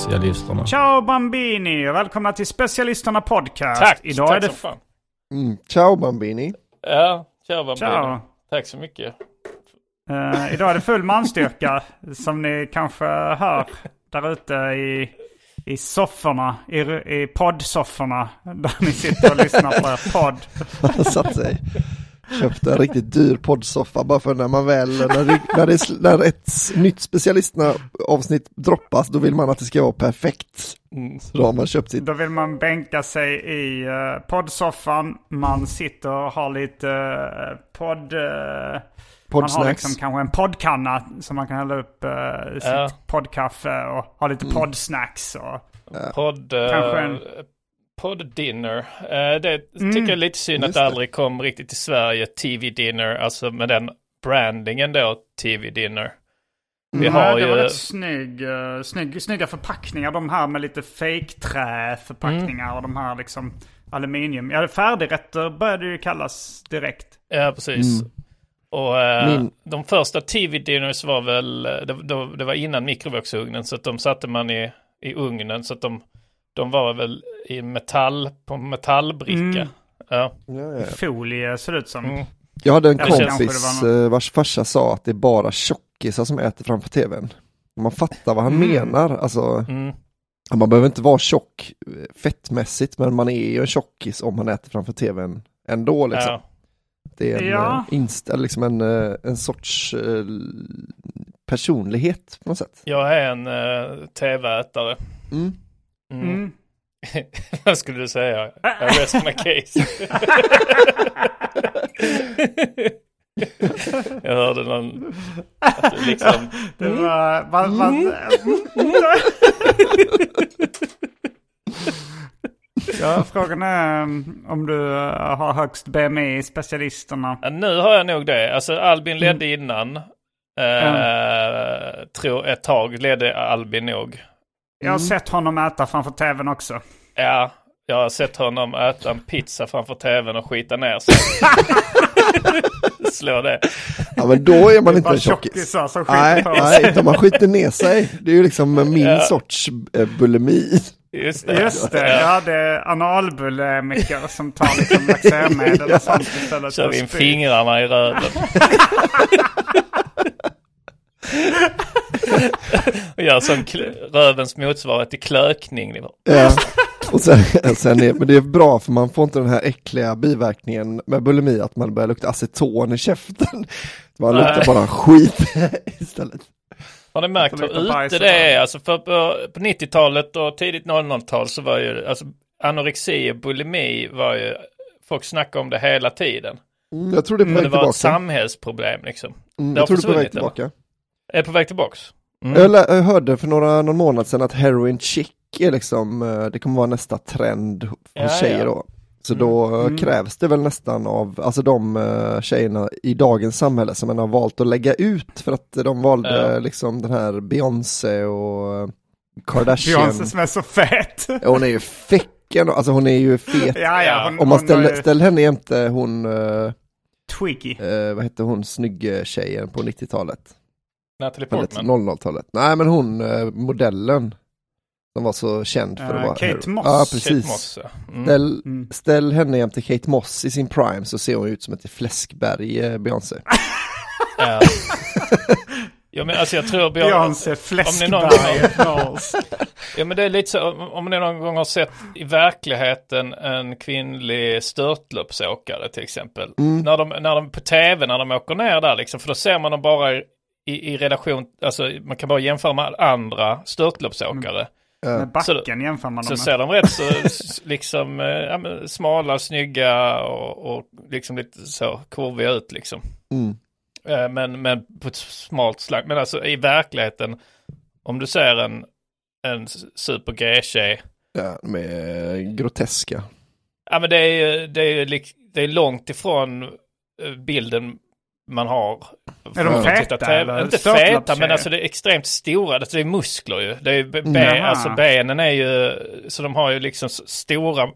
Specialisterna. Ciao Bambini och välkomna till Specialisterna Podcast. Tack! Idag tack är det... som fan. Mm. Ciao Bambini. Ja, tja vad Ciao. Tack så mycket. Eh, idag är det full manstyrka som ni kanske hör där ute i, i sofforna, i, i poddsofforna där ni sitter och lyssnar på er podd. Han satt sig. Köpte en riktigt dyr poddsoffa bara för när man väl, när, det, när, det, när ett nytt specialisterna avsnitt droppas, då vill man att det ska vara perfekt. Så då har man köpt sitt, Då vill man bänka sig i uh, poddsoffan, man sitter och har lite uh, podd... eh, man har liksom kanske en poddkanna som man kan hälla upp eh, sitt Ja. poddkaffe och ha lite poddsnacks. Och, Podd... Kanske Uh, en- Podd-dinner. Eh, det tycker jag är lite synd att just det det. aldrig kom riktigt till Sverige. TV-dinner, alltså med den brandingen då, TV-dinner. Vi Ja, har det ju... var rätt snygg, uh, snygg, snygga förpackningar. De här med lite fake-träförpackningar och de här liksom aluminium. Ja, färdigrätter började det ju kallas direkt. Ja, precis. Och eh, Min- de första TV-dinners var väl, eh, det, det var innan mikrovågsugnen, så att de satte man i, i ugnen, så att de, de var väl i metall, på metallbricka. Ja. Ja, ja. Folie ser det ut som. Mm. Jag hade en kompis eh, vars farsa sa att det är bara tjockisar som äter framför tvn. Man fattar vad han Mm. menar, alltså Mm. man behöver inte vara tjock eh, fettmässigt, men man är ju en tjockis om man äter framför tvn ändå liksom. Ja. Det är en, Ja. eh, inst- eller liksom en, eh, en sorts eh, personlighet på något sätt. Jag är en uh, tv-ätare. Mm. Mm. Mm. Vad skulle du säga? I rest my case. jag hörde någon... Att liksom... Det var... Va, va, ja, frågan är um, om du uh, har högst BMI i specialisterna. Nu har jag nog det. Alltså Albin ledde innan. Eh, Tror ett tag ledde Albin nog. Jag har sett honom äta framför tvn också. Ja, jag har sett honom äta en pizza framför tvn och skita ner sig. Slå det. Ja men då är man inte Bara en tjockis. tjockisar som skiter Nej, nej, utan man skiter ner sig. Det är ju liksom min Ja. sorts eh, bulimi. Just det. Just det, jag hade analbulemiker som tar liksom laxermedel och sånt istället Kör in fingrarna i röven. Och gör som rövens motsvarighet till klökning. Ja. Och sen, sen är, men det är bra för man får inte den här äckliga biverkningen med bulimi att man börjar lukta aceton i käften. Man luktar bara skit istället. Har ni märkt hur ute det är? Alltså för på, på 90-talet och tidigt 00-tal så var ju alltså anorexi och bulimi var ju, folk snackade om det hela tiden. Mm, jag tror det är på väg det var ett tillbaka. samhällsproblem liksom. Mm, jag tror det är på väg försvunnit, eller? Är på väg tillbaks? Mm. Jag, jag hörde för några, någon månad sedan att heroin chic är liksom, eh, det kommer vara nästa trend hos Ja, tjejer då. Så då eh, krävs det väl nästan av, alltså de uh, tjejerna i dagens samhälle som man har valt att lägga ut för att de valde Ja. liksom den här Beyoncé och eh, Kardashian. Beyoncé som är så fet. Hon är ju fäcken, alltså hon är ju fet. ja, ja, hon, Om man ställer, ju ställer henne jämte hon, uh, Twiggy. vad hette hon, snygg tjejen på 90-talet? Natalie Portman. 00-talet. Nej men hon, eh, modellen. Som var så känd för Eh, att vara... Kate. Moss. Ja, Kate precis. Moss, ja. mm. Ställ, Mm. ställ henne jämte Kate Moss i sin prime så ser hon ut som ett fläskberg, eh, Beyoncé. Ja. ja men alltså jag tror Beyoncé, om ni någon Fläskberg, Knowles. Ja men det är lite så, om, ni någon gång har sett i verkligheten en kvinnlig störtloppsåkare till exempel. När, de, när de på tv, när de åker ner där liksom, för då ser man dem bara i, i relation, alltså man kan bara jämföra med andra störtloppsåkare. Med Så- backen jämför man Så dem ser med. de rätt så liksom eh, ja, men smala, snygga och, och liksom lite så kurviga ut liksom. Mm. Eh, Men, men på ett smalt slag. Men alltså i verkligheten, om du ser en, en super G-tjej, Ja, de är eh, groteska. ja men det är, ju- det är, det är långt ifrån eh, bilden man har. Är de feta? Inte feta, men alltså det är extremt stora, alltså det är muskler ju. Det är be, be, Jaha. alltså benen är ju, så de har ju liksom stora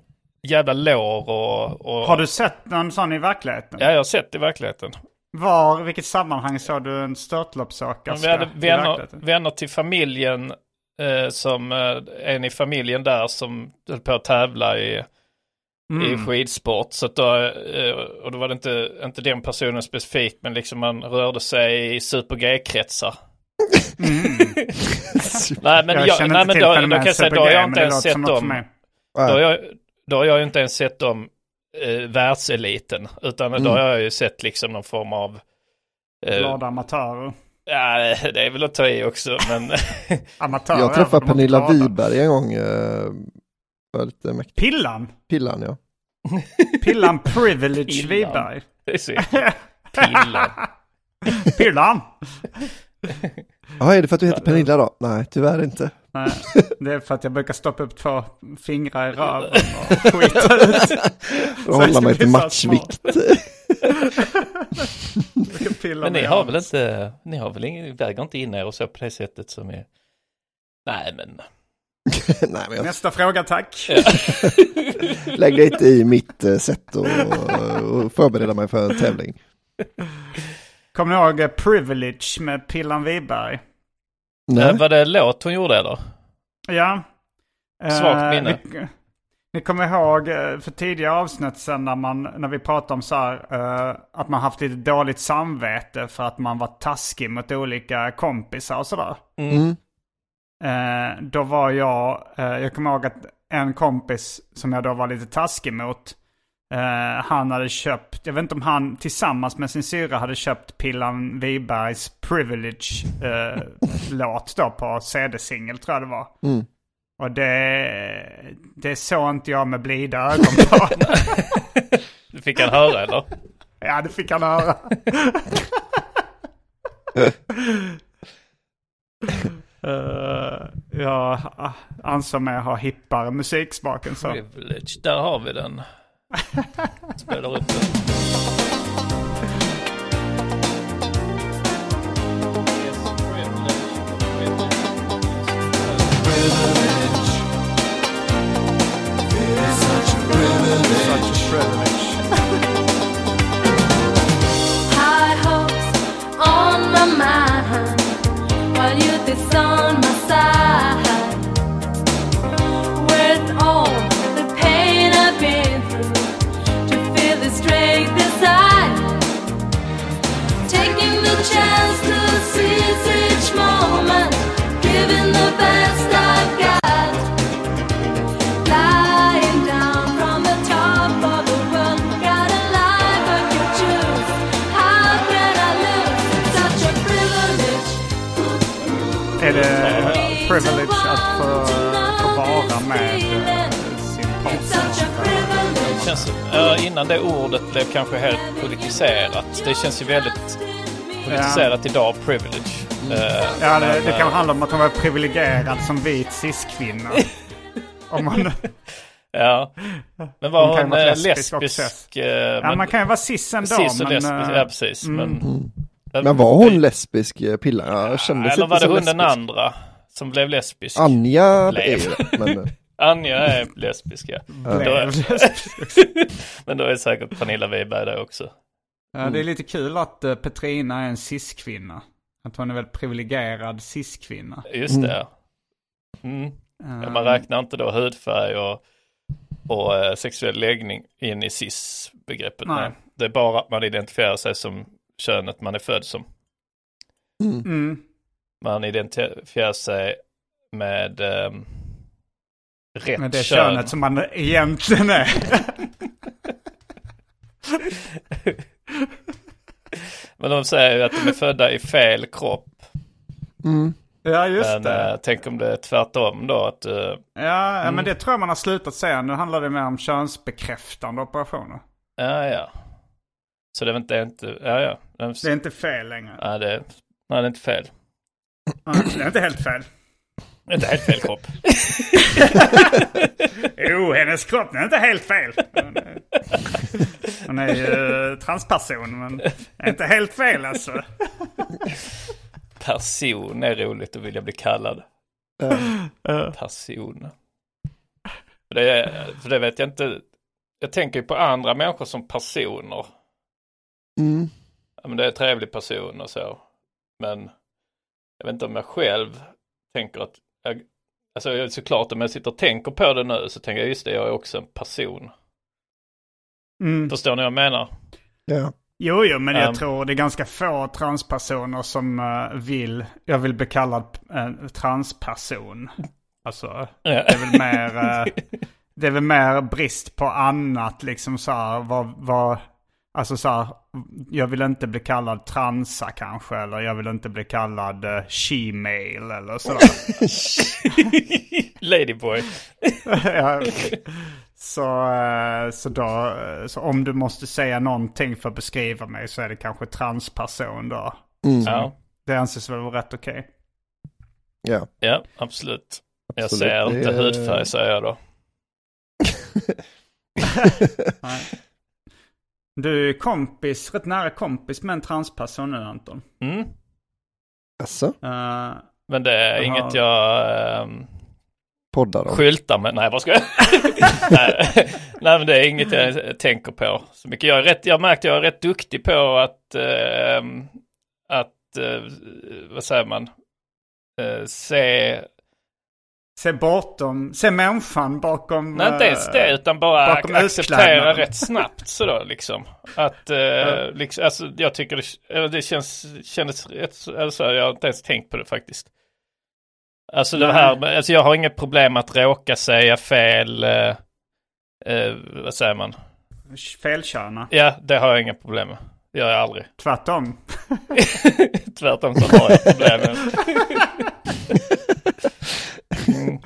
jävla lår och... och Har du sett någon sån i verkligheten? Ja, jag har sett i verkligheten. Var, vilket sammanhang såg du en störtloppsåkerska Vi hade vänner, vänner till familjen eh, som eh, en i familjen där som höll på att tävla i, i Mm. skidsport. Så att då, eh, och då var det inte, inte den personen specifikt men liksom man rörde sig i super G-kretsar. nej men, Jag jag, känner nej, men till då, då fenomenet kan jag säga, då har jag inte ens sett dem. Då har, jag, då har jag inte ens sett dem eh, världseliten. Utan då har jag ju sett liksom någon form av... Eh, Glada amatörer. ja, det är väl att ta i också. Men Amatörer Jag träffade Pernilla. Wiberg en gång. eh, Var lite mäktig. Pillan? Pillan ja. Pillan Privilege Pillan. Wiberg. det pillen. Pillan? Ja, är det för att du heter Pernilla då? Nej, tyvärr inte. Nej, det är för att jag brukar stoppa upp två fingrar i röven och skita ut. Och hålla mig till matchvikt. Pillan Men ni har väl inte, ni har väl ingen, väger inte in er och så på det sättet som är... Nej men, Nej, men jag Nästa fråga tack. lägger inte i mitt eh, sätt och, och förbereda mig för en tävling. Kommer ni ihåg eh, Privilege med Pillan Wiberg? Nej. äh, var det låt hon gjorde eller? Ja. Svagt Eh, minne. Ni, ni kommer ihåg eh, för tidigare avsnitt sen när, man, när vi pratade om så här, eh, att man haft lite dåligt samvete för att man var taskig mot olika kompisar och sådär. Mm. Eh, då var jag, eh, jag kommer ihåg att en kompis som jag då var lite taskig mot, eh, han hade köpt, jag vet inte om han tillsammans med sin syra hade köpt Pillan Wibergs Privilege-låt då på CD-singel tror jag det var. Mm. Och det, det såg inte jag med blida ögon på. Det fick han höra eller? ja, det fick han höra. Eh, jag ansåg mig ha hippare musiksmaken så. Privilege, där har vi den. Spelar upp den. high Taking the chance to seize each moment, Ja, innan det ordet blev kanske helt politiserat. Det känns ju väldigt politiserat idag, privilege. Eh, Ja, det, men, det eh, kan handla om att hon var privilegierad som vit cis-kvinna. om man, Ja. Men var Hon hon, eh, lesbisk lesbisk? också. eh, ja, men- man kan ju vara cis ändå. Cis och men, lesbisk, eh, ja precis. Men, Men var hon lesbisk eh? Jag kände Eller var det hon den lesbisk. andra som blev lesbisk? Anja Blev. det, men eh, Anja är lesbisk ja. Blev lesbisk. men då är säkert Pernilla Wiberg det också. Ja, det är lite kul att eh, Petrina är en cis-kvinna. Att hon är väldigt privilegierad cis-kvinna. Just det. Mm. Ja, Man räknar inte då hudfärg och, och eh, sexuell läggning in i cis-begreppet. Nej. Nej. Det är bara att man identifierar sig som könet man är född som. Mm. Man identifierar sig med ehm, rätt Men det är kön. könet som man egentligen är. Men de säger ju att de är födda i fel kropp. ja, just Men det. eh, tänk om det är tvärtom då. Att, eh, Ja, ja, Mm. men det tror jag man har slutat säga. Nu handlar det mer om könsbekräftande operationer. ja, ja. Så det är inte, inte ja, ja. Det är inte fel längre. Ja, det, nej, det är inte fel. Ja, Det är inte helt fel. Inte helt fel kropp. Jo, hennes kropp är inte helt fel. Hon är- Hon är ju transperson, men inte helt fel alltså. Person är roligt att vilja bli kallad. Person. För det, är- för det vet jag inte. Jag tänker ju på andra människor som personer. Mm. Ja, men det är en trevlig person och så. Men jag vet inte om jag själv tänker att, jag, alltså jag- såklart om jag sitter och tänker på det nu så tänker jag just det, jag är också en person. Mm. Förstår ni vad jag menar? Ja. Jo, jo, men jag Um. tror det är ganska få transpersoner som eh, vill, jag vill bli kallad en transperson. Alltså, Ja. det är väl mer, eh, det är väl mer brist på annat liksom så här, vad, vad, alltså så här, jag vill inte bli kallad transa kanske, eller jag vill inte bli kallad uh, she-mail eller sådär. Ladyboy. ja. Så, eh, så, då, eh, så om du måste säga någonting för att beskriva mig så är det kanske transperson då. Ja. Det anses väl vara rätt okej. ja. ja, absolut. Jag Absolut. Det inte är- hudfärg säger jag då. Nej. Du är kompis, rätt nära kompis med en transperson nu Anton. Mm. Alltså, Eh, Men det är inget jag ehm, poddar om. skyltar med. Nej, vad ska jag? Nej. Nej, men det är inget jag tänker på så mycket. Jag, är rätt, jag har märkt att jag är rätt duktig på att, ehm, att eh, vad säger man, Eh, se, se bortom, se människan bakom... nej inte ens det, eh, utan bara acceptera rätt snabbt sådär liksom. Att, eh, liksom, alltså jag tycker det, det känns, kändes rätt, alltså jag har inte ens tänkt på det faktiskt. Alltså det här, alltså jag har inget problem att råka säga fel, eh, eh, vad säger man? Felkörna. Ja, det har jag inga problem med. Det gör jag aldrig. Tvärtom. Tvärtom så har jag problem med. Eh,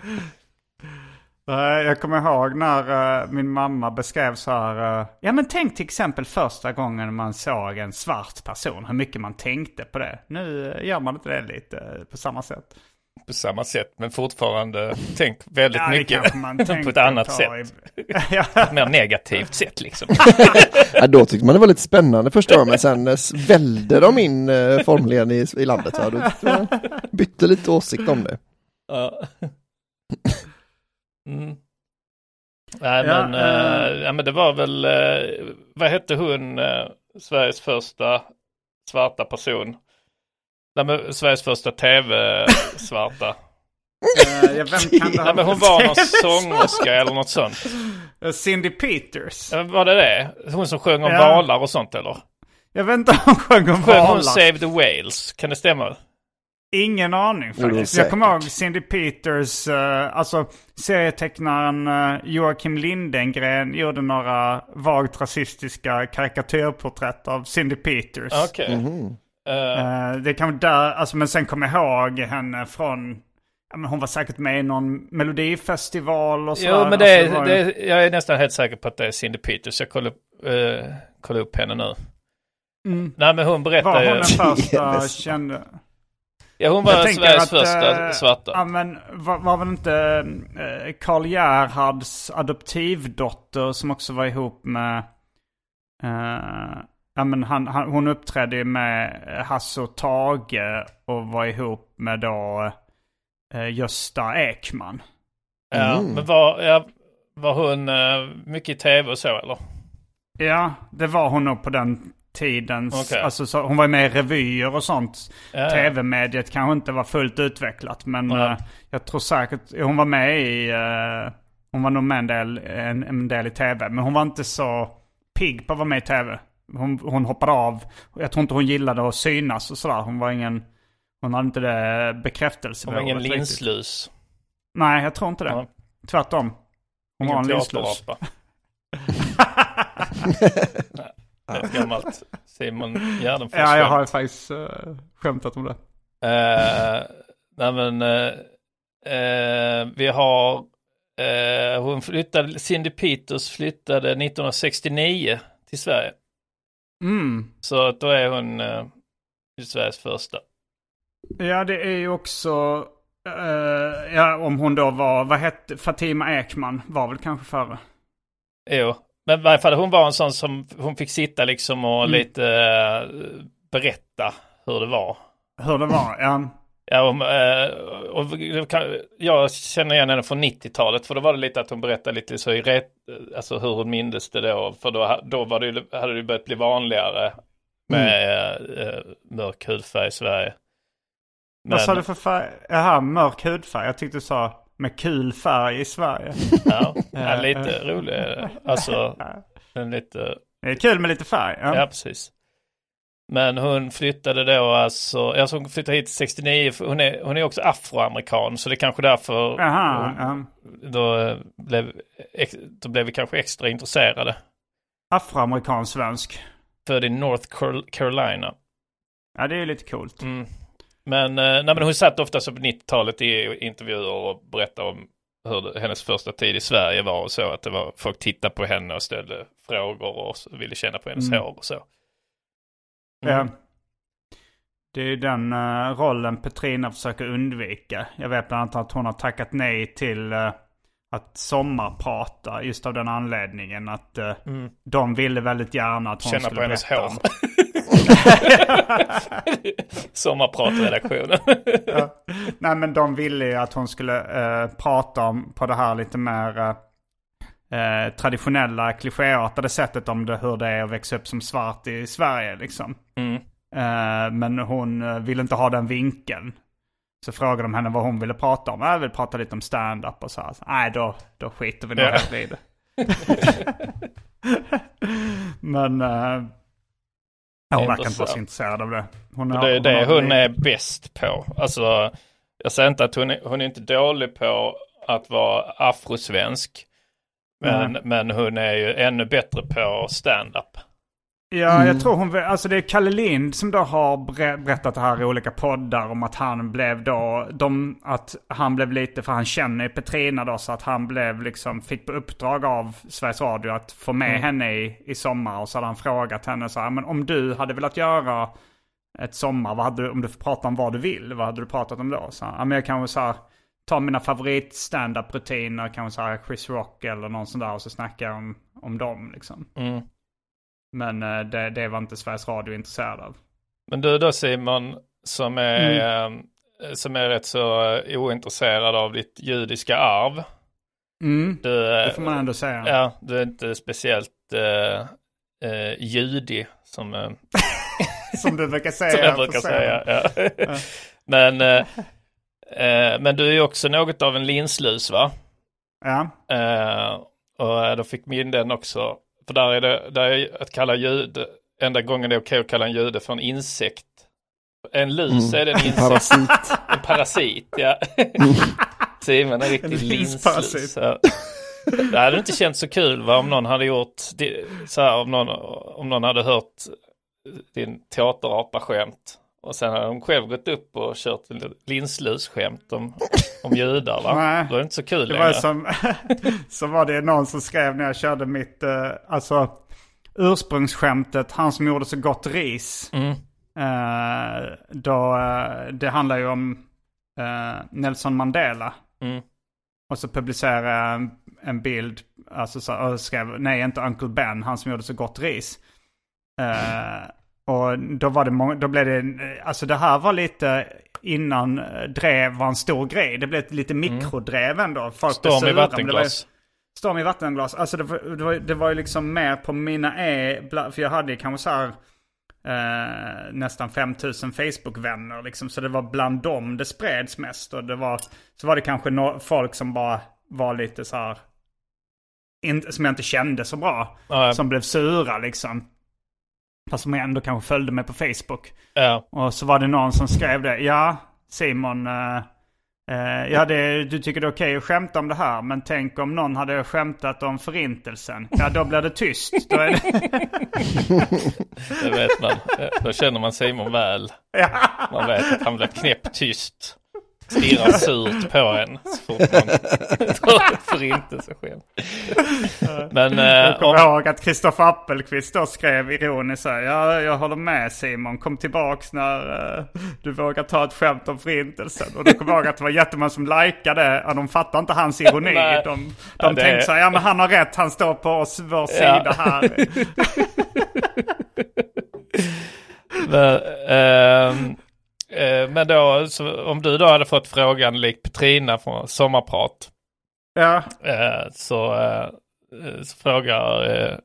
Jag kommer ihåg när eh, min mamma beskrev så här. eh, ja men tänk till exempel första gången man såg en svart person. Hur mycket man tänkte på det. Nu eh, gör man inte det lite på samma sätt. På samma sätt, men fortfarande tänk väldigt Ja, mycket man på ett annat sätt. i- ja. Ett mer negativt sätt liksom. Ja, då tyckte man det var lite spännande första gången, men sen vällde de in eh, formligen i, i landet. Va? Då tyckte jag bytte lite åsikt om det. Mm. Nej Ja, men, eh. eh, ja, men det var väl, eh, vad hette hon, Sveriges första svarta person? Nej, men, Sveriges första tv-svarta. Ja, vem kan det Nej men hon var någon sångerska eller något sånt. Cindy Peters. Ja, Var det det? Hon som sjöng om Ja. valar och sånt eller? Jag vet inte om hon sjöng om Sjöng hon valar. Save the Whales? Kan det stämma? Ingen aning det är faktiskt. Jag kommer ihåg Cindy Peters, eh, alltså serietecknaren uh, Joakim Lindengren gjorde några vagt rasistiska karikatyrporträtt av Cindy Peters. Okej. Mhm. Eh, Eh, det kan vara där, alltså men sen kommer jag ihåg henne från, ja, men hon var säkert med i någon melodifestival och sådär. jo men det, Alltså, var ju- det, jag är nästan helt säker på att det är Cindy Peters. Jag kollar, upp- eh, kollar upp henne nu. Mm. Nej men hon berättar Var hon ju. den första kände? Ja hon Jag var Sveriges att, första eh, svarta. Ja men var, var väl inte eh, Karl Gerhards adoptivdotter som också var ihop med... eh, ja men han, han, hon uppträdde ju med eh, Hasse och Tage och var ihop med då eh, Gösta Ekman. Ja, Mm. men var, ja, var hon eh, mycket i tv och så eller? Ja, det var hon nog på den tidens, Okej. alltså så, hon var ju med i revyer och sånt. Ja. Tv-mediet kanske inte var fullt utvecklat men Nej. eh, jag tror säkert, hon var med i, eh, hon var nog med en del, en, en del i tv. Men hon var inte så pigg på att vara med i tv. Hon, hon hoppade av. Jag tror inte hon gillade att synas och sådär. Hon var ingen, hon hade inte det Hon var bekräftelsebehovet ingen riktigt. linslus. Nej, jag tror inte det. Ja. Tvärtom. Hon var en Ingen linslus. Ett gammalt Simon Gärdenfors. Ja, jag har faktiskt uh, skämtat om det. Eh, nej men eh, eh, vi har hon flyttade, Cindy Peters flyttade 1969 till Sverige. Mm. Så då är hon Sveriges första. Ja, det är ju också... ja, om hon då var... Vad hette... Fatima Ekman var väl kanske före. Jo, men i varje fall hon var en sån som hon fick sitta liksom och Mm. lite eh, berätta hur det var. Hur det var. Ja. Ja, och, eh, och kan, jag känner igen henne från 90-talet för då var det lite att hon berättade lite så i rätt, alltså hur hon mindes det då. För då, då var det, hade det börjat bli vanligare med eh, mörk hudfärg i Sverige. Vad sa du för färg? Jaha, mörk hudfärg. Jag tyckte du sa med kul färg i Sverige. Ja, ja, lite rolig är det. Alltså, en lite, Det är kul med lite färg. Ja. ja precis. Men hon flyttade då alltså, alltså hon flyttade hit 69, för hon är, hon är också afroamerikan så det är kanske därför Jaha, hon, ja. då, eh, blev, då blev vi kanske extra intresserade. Afroamerikansk svensk. Född i North Carol- Carolina. Ja, det är ju lite coolt. Mm. Men, eh, nej, men hon satt ofta så på 90-talet i intervjuer och berättade om hur det, hennes första tid i Sverige var och så. Att det var folk tittade på henne och ställde frågor och ville känna på hennes Mm. hår och så. Ja. Det är den eh, rollen Petrina försöker undvika. Jag vet bland annat att hon har tackat nej till eh, att sommarprata just av den anledningen att eh, de ville väldigt gärna att hon Mm. Känna skulle på hennes berätta hår. om- Sommarpratredaktionen. Ja. Nej men de ville ju att hon skulle eh, prata om på det här lite mer eh, eh, traditionella klichéartade sättet om det, hur det är att växa upp som svart i Sverige liksom. Mm. Eh, men hon eh, ville inte ha den vinkeln. Så frågade de henne vad hon ville prata om. Jag vill prata lite om stand-up och så här. Nej, då, då skiter vi nog Ja. hellre i det. men eh, hon verkar inte vara så intresserad av det. Hon har- det är det hon är bäst på. Alltså, jag säger inte att hon är, hon är inte dålig på att vara afrosvensk. Men, men hon är ju ännu bättre på stand-up. Ja, jag tror hon... Alltså det är Kalle Lind som då har ber- berättat det här i olika poddar om att han blev då... De, att han blev lite, för han känner ju Petrina då, så att han blev liksom, fick på uppdrag av Sveriges Radio att få med henne i, i sommar. Och så hade han frågat henne så här, men om du hade velat göra ett sommar, vad hade du, om du får prata om vad du vill, vad hade du pratat om då? Så, ja, men jag kanske så här, ta mina favorit stand-up rutiner, kanske så här Chris Rock eller någon sån där och så snackar om, om dem liksom. Mm. Men eh, det, det var inte Sveriges Radio intresserad av. Men du då Simon, som är, eh, som är rätt så eh, ointresserad av ditt judiska arv. Mm. Du, Det får man ändå säga. Ja, du är inte speciellt eh, eh, judig som, eh, Som du brukar säga. som jag brukar säga. Ja. men, eh, eh, men du är ju också något av en linslus va? Ja. Och då fick min den också. För där är det, där är att kalla jude, enda gången det är okej att kalla en jude för en insekt. En lus är det en insekt. Parasit. En parasit, ja. Simon är en riktig En linslus. Ja. Det hade inte känts så kul va, om någon hade gjort, så här, om, någon, om någon hade hört din teaterapa-skämt. Och sen hade de själv gått upp och kört en linslus-skämt om, om judar va. Nej. Det inte så kul Det var som, så var det någon som skrev när jag körde mitt, eh, alltså ursprungsskämtet, han som gjorde så gott ris. Mm. Eh, då, eh, det handlar ju om eh, Nelson Mandela. Mm. Och så publicerade jag en, en bild, alltså så, och skrev, nej inte Uncle Ben, han som gjorde så gott ris. Eh, och då var det många, då blev det, alltså det här var lite innan eh, drev var en stor grej. Det blev ett lite mikrodrev ändå. Folk Mm. Storm i var ju- vattenglas. Storm i vattenglas. Alltså det var, det var, det var ju liksom mer på mina E, för jag hade ju kanske så här eh, nästan 5000 Facebook-vänner. Liksom. Så det var bland dem det spreds mest. Och det var, så var det kanske no- folk som bara var lite så här... In, som jag inte kände så bra. Ja. Som blev sura liksom. Fast som ändå kanske följde mig på Facebook. Ja. Och så var det någon som skrev det. Ja, Simon. eh, eh, ja, det, du tycker det är okej att skämta om det här. Men tänk om någon hade skämtat om förintelsen. Ja, då blir det tyst. Då är det... Det vet man. Då känner man Simon väl. Man vet att han blir knäpptyst. Stirrar surt på en så fort man drar ett förintelseskämt. Men eh, Jag kommer om, ihåg att Kristoffer Appelqvist då skrev ironiskt så här. Ja, jag håller med Simon. Kom tillbaks när eh, du vågar ta ett skämt om förintelsen. Och då kommer jag ihåg att det var jättemånga som likade. Och de fattar inte hans ironi. Nej. De, de Ja, det- tänkte så här, ja men han har rätt. Han står på oss, vår sida här. men, eh, men då, om du då hade fått frågan lik Petrina från Sommarprat. Ja, Eh, så, eh, så frågar, eh,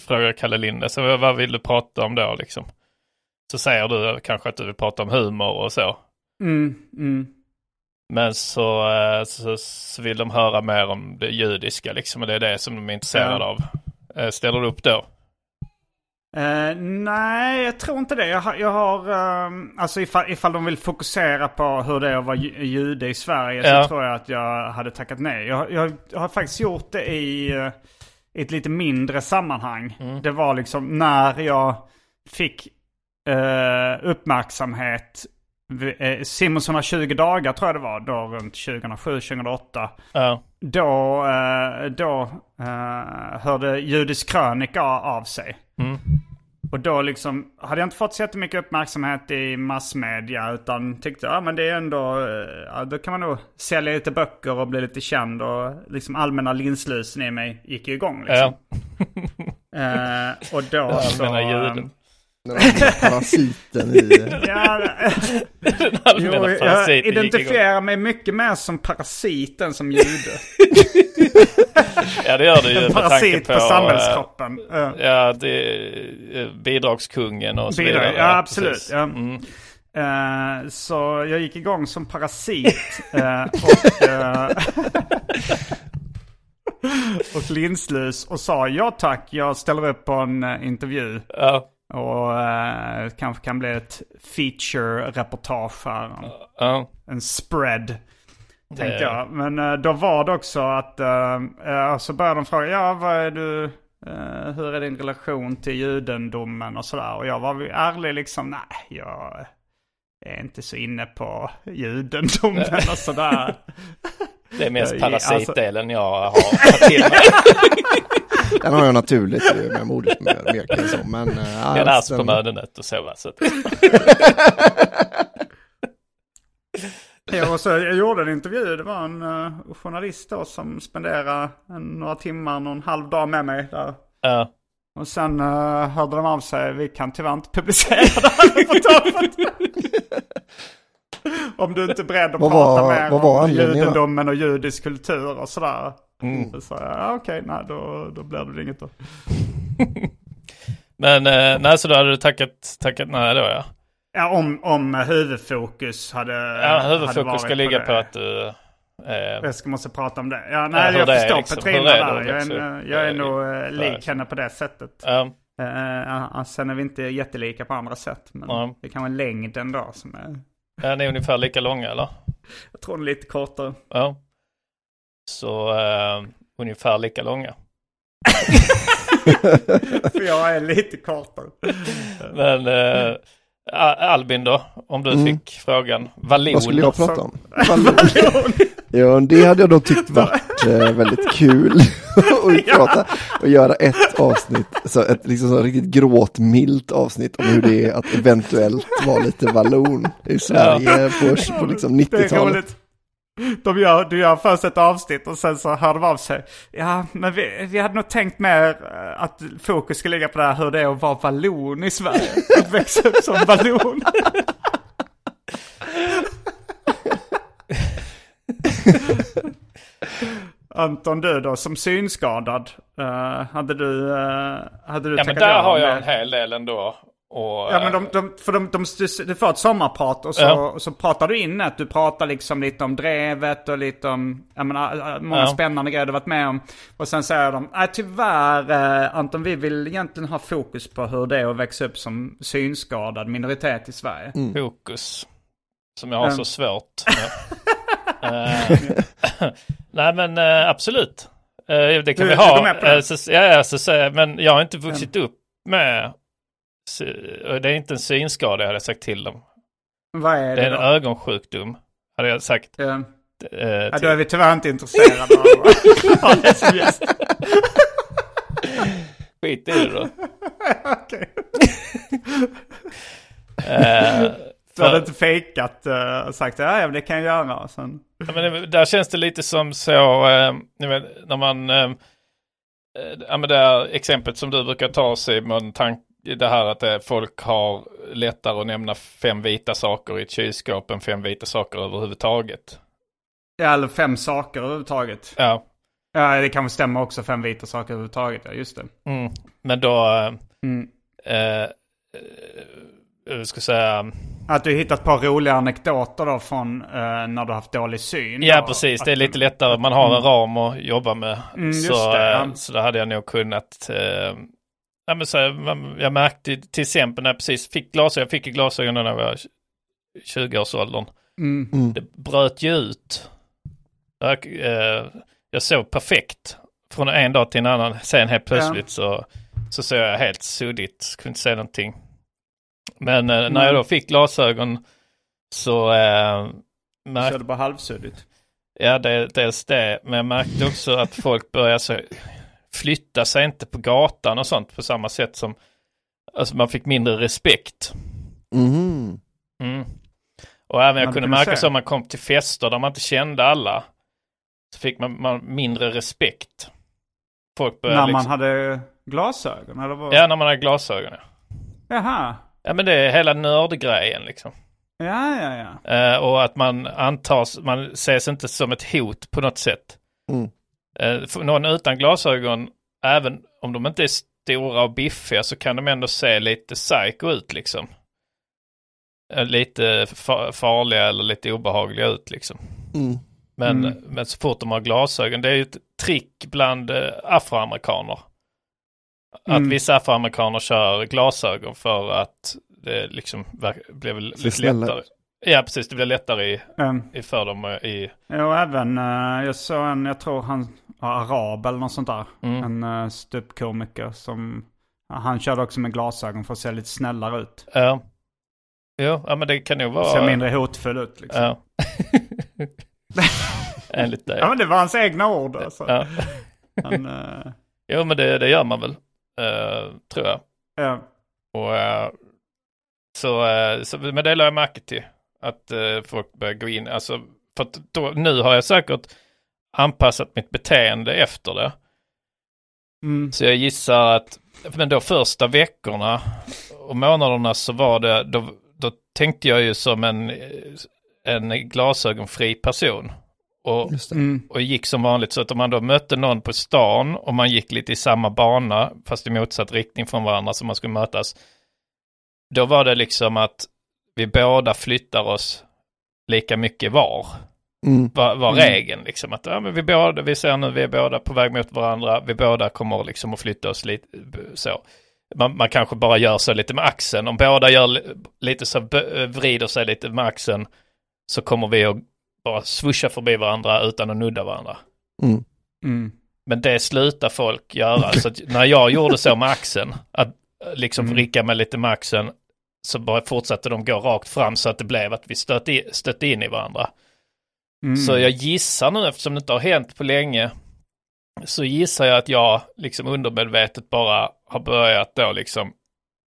frågar Kalle Linde, så vad vill du prata om då liksom? Så säger du kanske att du vill prata om humor och så. mm, mm. Men så, eh, så, så vill de höra mer om det judiska liksom och det är det som de är intresserade Ja. av. Eh, Ställer du upp då? Eh, nej, jag tror inte det. Jag har, jag har ehm, alltså ifall, ifall de vill fokusera på hur det är att vara ju- jude i Sverige Ja. så tror jag att jag hade tackat nej. Jag, jag, jag har faktiskt gjort det i, eh, i ett lite mindre sammanhang. Mm. Det var liksom när jag fick eh, uppmärksamhet. Simonsson har 20 dagar tror jag det var, då runt 2007-2008. Ja. Då, eh, då eh, hörde Judisk krönika av sig. Mm. Och då liksom hade jag inte fått så jättemycket uppmärksamhet i massmedia utan tyckte ja men det är ändå, eh, ja, då kan man nog sälja lite böcker och bli lite känd och liksom allmänna linslusen i mig gick ju igång liksom. Ja. Eh, och då så... Allmänna ljuden. Den här parasiten i... Ja, jo, jag identifierar mig mycket mer som parasiten som jude. Ja det gör du ju En parasit på, på, eh, samhällskroppen. Eh. Ja, det eh, bidragskungen och så Bidrag, vidare. ja, absolut. precis. Ja. Mm. Eh, så jag gick igång som parasit. eh, och, och linslus och sa ja tack, jag ställer upp på en intervju. Ja, Och eh, kanske kan bli ett feature-reportage här. ja. En spread. Tänkte jag. Men eh, då var det också att, eh, eh, så började de fråga, ja vad är du, eh, hur är din relation till judendomen och sådär. Och jag var ärlig liksom, nej jag är inte så inne på judendomen och sådär. Det är mest parasitdelen jag har till mig. Den har jag naturligt ju med modersmjölken så, men... Det är en asp på den- mödernet och så. va, så Ja, och så jag gjorde en intervju, det var en eh, journalist då som spenderade en, några timmar, någon halv dag med mig där. ja. Och sen uh, hörde de av sig, vi kan tyvärr inte publicera det här reportaget. Om du inte är beredd att Vad prata var- mer var om judendomen och judisk kultur och sådär. Mm. Så sa jag, ja, okej, nej då, då blir det inget då. Men eh, nej, så då hade du tackat, tackat nej då ja. Ja, om, om huvudfokus hade Ja, hade huvudfokus varit ska ligga det. på att du... Eh, Jag ska måste prata om det. Ja, nej, hur jag det är förstår liksom. Petrina Hur är det där. Jag liksom? är, jag är nog eh, där. lik henne på det sättet. ja, Uh, sen är vi inte jättelika på andra sätt. Men Ja. det kan vara längden då som är, är ni ungefär lika långa eller? jag tror den är lite kortare. Ja. Så eh, ungefär lika långa. För jag är lite kortare. Men A- Albin då, om du Mm. fick frågan. Vallon. Vad skulle jag prata om? Ja, det hade jag nog tyckt varit eh, väldigt kul att prata och göra ett avsnitt, så ett liksom så riktigt gråtmilt avsnitt om hur det är att eventuellt vara lite vallon i Sverige på, på liksom Det är 90-talet. roligt. De gör, du gör först ett avsnitt och sen så hör de av sig. Ja, men vi, vi hade nog tänkt mer eh, att fokus skulle ligga på det här hur det är att vara vallon i Sverige. Att växa upp som vallon. Anton, du då som synskadad. eh, hade du, uh, hade du Ja men tackat där ja har jag det? en hel del ändå Och, Ja men de, de, för de, de, du, du får ett sommarprat och så, Ja. och så pratar du in att du pratar liksom lite om drevet och lite om, jag menar, många Ja. spännande grejer du varit med om. Och sen säger de, nej tyvärr eh, Anton vi vill egentligen ha fokus på hur det är att växa upp som synskadad minoritet i Sverige. fokus. Som jag har Mm. så svårt med. Eh, nej men eh, absolut. Eh, det kan Du- vi du ha. går med på det? Så, ja, så, men jag har inte vuxit upp med... Det är inte en synskada jag hade sagt till dem. Vad är Det det, är en då? ögonsjukdom. Hade jag sagt. Eh, eh, ja, då är vi tyvärr inte intresserade av det som gäst. Skit i det då. Okej. Du hade inte fejkat och sagt, ja men det kan jag göra. Sen, Ja, men det, där känns det lite som så, eh, ni vet, när man, eh, eh, ja men det här exemplet som du brukar ta Simon, tank, det här att eh, folk har lättare att nämna fem vita saker i ett kylskåp än fem vita saker överhuvudtaget. ja, eller fem saker överhuvudtaget. Ja, Ja, det kanske stämmer också, fem vita saker överhuvudtaget. Ja, just det. mm. men då, eh, Mm. eh, eh, jag ska säga, Att du hittat ett par roliga anekdoter då från eh, när du haft dålig syn. ja då. precis, Att det är lite lättare, man har en ram att jobba med. Mm, just så, det, eh, ja. så då hade jag nog kunnat, eh, ja, men så, jag märkte till exempel när jag precis fick glasögon, jag fick ju glasögon när jag var 20-årsåldern. Mm. Mm. Det bröt ju ut. Jag, eh, jag såg perfekt från en dag till en annan. Sen helt plötsligt så, så såg jag helt suddigt, kunde inte se någonting. Men eh, när jag då fick glasögon så eh, Så är märkte det bara halvsuddigt. Ja, det, dels det. Men jag märkte också att folk började så, flytta sig inte på gatan och sånt på samma sätt som alltså man fick mindre respekt. Mhm. Mm. Och även jag kunde märka se. så om man kom till fester där man inte kände alla. Så fick man, man mindre respekt. Folk började När liksom, man hade glasögon eller vad? Ja, när man hade glasögon. Ja. Jaha. Ja, men det är hela nördgrejen liksom. Ja, ja, ja. Eh, och att man antas, man ses inte som ett hot på något sätt. Mm. Eh, någon utan glasögon, även om de inte är stora och biffiga så kan de ändå se lite psycho ut liksom. Eh, lite fa- farliga eller lite obehagliga ut liksom. Mm. Men, Mm. men så fort de har glasögon, det är ju ett trick bland eh, afroamerikaner. Att Mm. vissa afroamerikaner kör glasögon för att det liksom Ser lite snälla lättare. Ja, precis. Det blir lättare i, Um, i för dem eh, i... jo, även, eh, jag såg en, jag tror han var arab eller något sånt där. Mm. En uh, ståuppkomiker som, ja, han körde också med glasögon för att se lite snällare ut. Ja. Jo, ja men det kan nog vara... Se mindre hotfull ut liksom. Ja. Enligt dig. Ja men det var hans egna ord alltså. Ja. Han, eh, Jo, men det, det gör man väl. Eh, tror jag. ja. Och, eh, så, eh, så, men det lade jag märke till. Att folk börjar gå in. Alltså, för att då, nu har jag säkert anpassat mitt beteende efter det. Mm. Så jag gissar att, men då första veckorna och månaderna så var det, då, då tänkte jag ju som en, en glasögonfri person. Och. Mm. och gick som vanligt. Så att om man då mötte någon på stan och man gick lite i samma bana, fast i motsatt riktning från varandra som man skulle mötas. Då var det liksom att vi båda flyttar oss lika mycket var. Mm. Var, var Mm. regeln liksom. Att ja, men vi, båda, vi ser nu, vi är båda på väg mot varandra. Vi båda kommer liksom att flytta oss lite så. Man, man kanske bara gör så lite med axeln. Om båda gör li- lite så, vrider sig lite med axeln. Så kommer vi att bara swisha förbi varandra utan att nudda varandra. Mm. Mm. Men det slutar folk göra. Så när jag gjorde så med axeln, att eh, liksom Mm. vricka med lite med axeln, så bara fortsatte de gå rakt fram så att det blev att vi stötte, i, stötte in i varandra. Mm. Så jag gissar nu, eftersom det inte har hänt på länge, så gissar jag att jag liksom undermedvetet bara har börjat då liksom,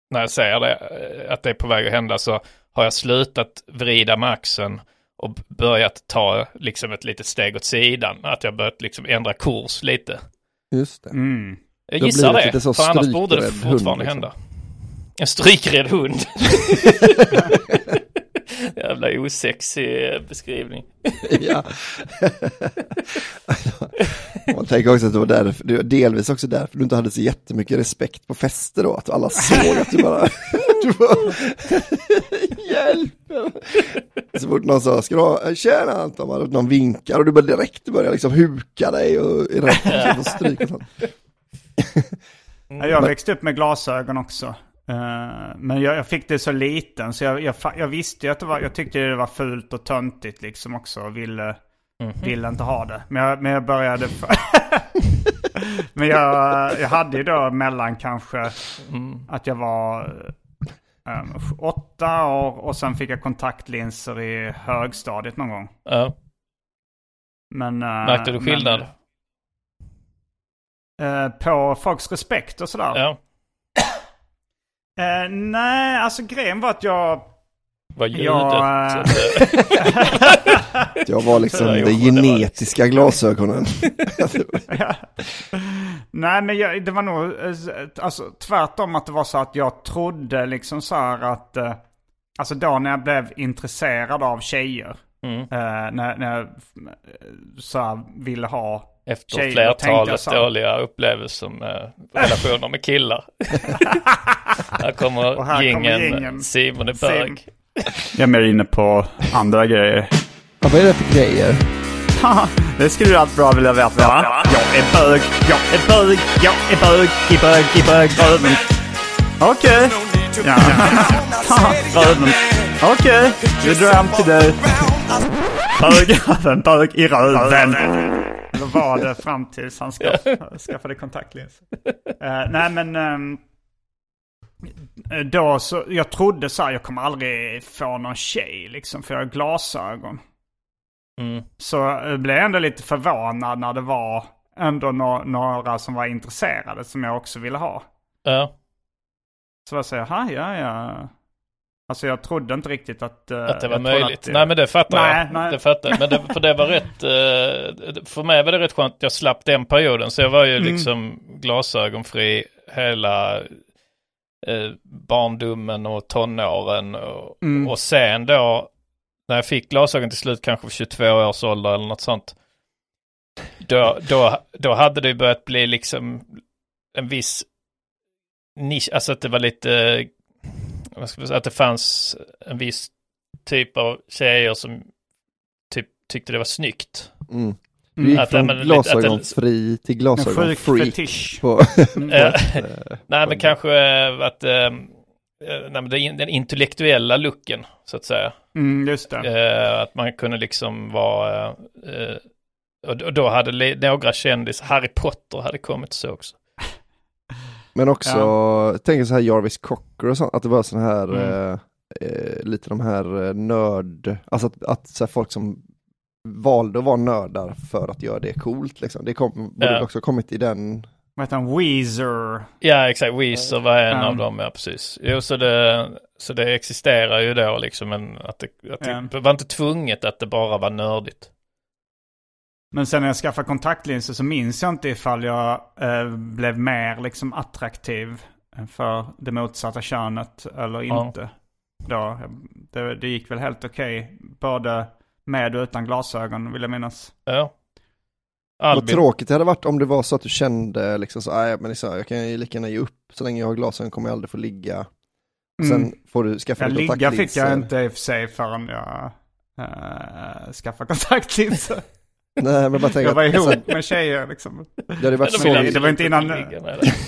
när jag säger det, eh, att det är på väg att hända, så har jag slutat vrida med axeln och börjat ta liksom ett litet steg åt sidan. Att jag börjat liksom ändra kurs lite. Just det. Mm. Jag Då gissar blir det det, för annars borde det strykrädd hund, fortfarande liksom. hända. En strykrädd hund. Jävla osexig beskrivning. ja. Man tänker också att det var därför, det var delvis också därför du inte hade så jättemycket respekt på fester då, att alla såg att du bara Du bara, Hjälp! Så fort någon sa, ska du ha, tjena Anton, bara någon vinkar och du bara direkt börjar liksom huka dig och för att få stryk och sånt. Ja, Jag växte upp med glasögon också. Eh, men jag, jag fick det så liten så jag, jag, jag visste ju att det var, jag tyckte det var fult och töntigt liksom också och ville, ville inte ha det. Men jag, men jag började... f- men jag, jag hade ju då mellan kanske att jag var eh, åtta år och sen fick jag kontaktlinser i högstadiet någon gång. Ja. Men, eh, Märkte du skillnad? Men, eh, på folks respekt och sådär? Ja. Eh, nej, alltså grejen var att jag... Var ljudet? Ja, eh, Jag var liksom de det genetiska glasögonen. nej, men jag, det var nog eh, alltså, tvärtom att det var så att jag trodde liksom så här att... Eh, alltså då när jag blev intresserad av tjejer. Mm. När, när jag så här, ville ha Efter tjejer. flertalet dåliga upplevelser med relationer med killar. här kommer här gingen. Simon i Berg. Jag är mer inne på andra grejer. Ja, vad är det för grejer? Det skulle du allt bra vilja veta va? Jag är bög, jag är bög, jag är bög, i bög, i bög, röven. Okej. Ja. röven. Okej, vi drar hem till dig. Bög, röven, bög i röven. Eller var det fram tills han skaff, skaffade kontaktlinser. Eh, nej men ehm, då så, jag trodde så här, jag kommer aldrig få någon tjej liksom för jag har glasögon. Mm. Så jag blev ändå lite förvånad när det var ändå nå- några som var intresserade som jag också ville ha. Ja. Så jag säger, jaha, ja, ja. Alltså jag trodde inte riktigt att... eh, Att det var möjligt. att Nej men det fattar Nej, jag. nej. Det fattar jag. Men det, för det var rätt, eh, för mig var det rätt skönt att jag slapp den perioden. Så jag var ju Mm. liksom glasögonfri hela eh, barndomen och tonåren. Och, Mm. och sen då, när jag fick glasögon till slut, kanske vid 22 års ålder eller något sånt. Då, då, då hade det börjat bli liksom en viss nisch, alltså att det var lite, säga, att det fanns en viss typ av tjejer som typ tyckte det var snyggt. Mm. Du gick Att- från men lite- glasögonfri till glasögonfreak. fetisch. På, Eh, nej men kanske eh, att, eh, nej, men den intellektuella looken så att säga. Mm, just det. Att man kunde liksom vara, och då- hade några kändis, Harry Potter hade kommit så också. Men också, tänk så här Jarvis Cocker och sånt, att det var sån här, Mm. eh, lite de här nörd, alltså att, att så här, folk som valde att vara nördar för att göra det coolt liksom. Det kom, borde Ja. också kommit i den, Vad heter han? Weezer. Ja exakt, Weezer var en Ja. av dem, ja precis. Jo så det, så det existerar ju då liksom en, att det, att det Ja. var inte tvunget att det bara var nördigt. Men sen när jag skaffade kontaktlinser så minns jag inte ifall jag eh, blev mer liksom attraktiv för det motsatta könet eller Ja. inte. Då, det, det gick väl helt okej. Både med och utan glasögon vill jag minnas. Ja. vad Albin, tråkigt det hade varit om det var så att du kände liksom så, nej men liksom, jag kan ju lika gärna ge upp, så länge jag har glasögon kommer jag aldrig få ligga. Sen Mm. får du skaffa Ja, dig ligga fick kontaktlinser. jag inte i och för sig förrän jag uh, skaffade kontaktlinser. Nej men bara tänk Jag var att, ihop alltså, med tjejer liksom. det hade varit Ja, så, de ville det var inte innan- det.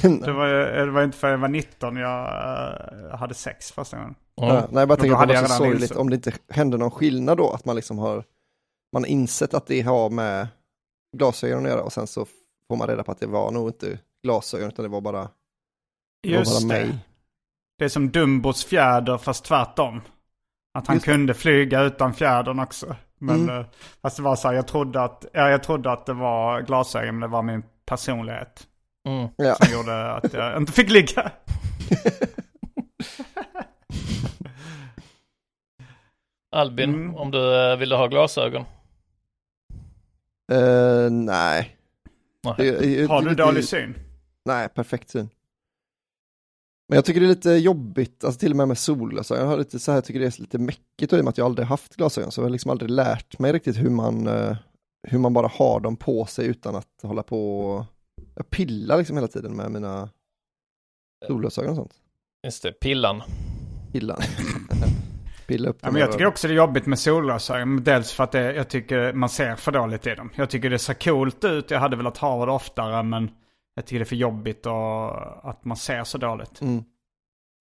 Det var, det var inte förrän jag var 19 jag eh, hade sex första gången. Ja, Mm. nej, jag bara tänker att det var så sorgligt om det inte hände någon skillnad då, att man liksom har, man har insett att det har med glasögon att göra och sen så får man reda på att det var nog inte glasögon utan det var bara, det var Just bara det. mig. Det är som Dumbos fjäder fast tvärtom. Att han Just det. kunde flyga utan fjädern också. Men Mm. eh, fast det var så här, jag trodde att, ja, jag trodde att det var glasögon men det var min personlighet. Mm. Ja. Som gjorde att jag inte fick ligga. Albin, Mm. om du eh, ville ha glasögon. Eh, nej. Har du dålig syn? Nej, perfekt syn. Men jag tycker det är lite jobbigt, alltså till och med med solglasögon. Jag har lite så här, jag tycker det är lite mäckigt och i och med att jag aldrig haft glasögon så jag har liksom aldrig lärt mig riktigt hur man, eh, hur man bara har dem på sig utan att hålla på och jag pillar liksom hela tiden med mina solglasögon och sånt. Just det, pillan. Illa. Pilla upp Ja, men jag tycker också det är jobbigt med solglasögon. Dels för att det, jag tycker man ser för dåligt i dem. Jag tycker det ser coolt ut. Jag hade velat ha det oftare men jag tycker det är för jobbigt och, att man ser så dåligt. Mm.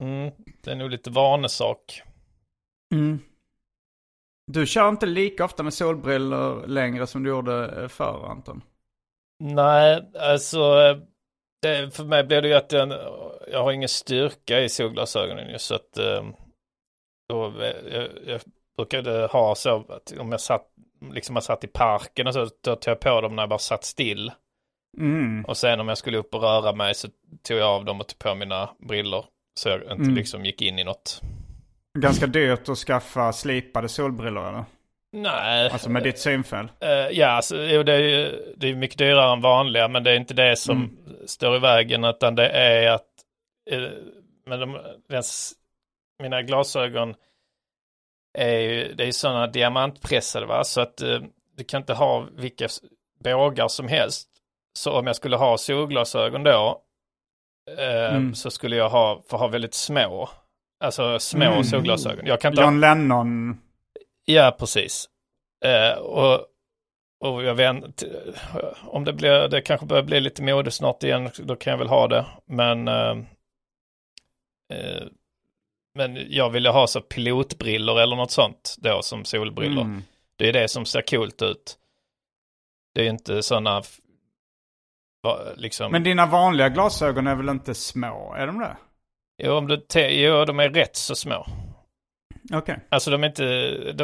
Mm, det är nog lite vanesak. Mm. Du kör inte lika ofta med solbrillor längre som du gjorde eh, förr Anton? Nej, alltså det, för mig blir det ju att jag, jag har ingen styrka i solglasögonen ju så att eh, då, eh, jag, jag brukade ha så att om jag satt, liksom jag satt i parken och så, då tog jag på dem när jag bara satt still. Mm. Och sen om jag skulle upp och röra mig så tog jag av dem och tog på mina brillor. Så jag inte Mm. liksom gick in i något. Ganska dyrt att skaffa slipade solbrillor eller? Nej. Alltså med ditt synfel. Eh, ja, alltså, det är ju det är mycket dyrare än vanliga, men det är inte det som Mm. står i vägen, utan det är att eh, men de, den, s- mina glasögon är ju, det är ju sådana diamantpressade, va? så att eh, du kan inte ha vilka bågar som helst. Så om jag skulle ha solglasögon då, eh, Mm. så skulle jag ha, få ha väldigt små, alltså små Mm. solglasögon. Jag kan inte ha John Lennon. Ja, precis. Eh, och, och jag vet om det blir, det kanske börjar bli lite mode snart igen, då kan jag väl ha det. Men, eh, eh, men jag ville ha så pilotbrillor eller något sånt då som solbrillor. Mm. Det är det som ser coolt ut. Det är inte sådana, liksom, Men dina vanliga glasögon är väl inte små? Är de det? jo, om du jo, de är rätt så små. Okej. Alltså de är inte,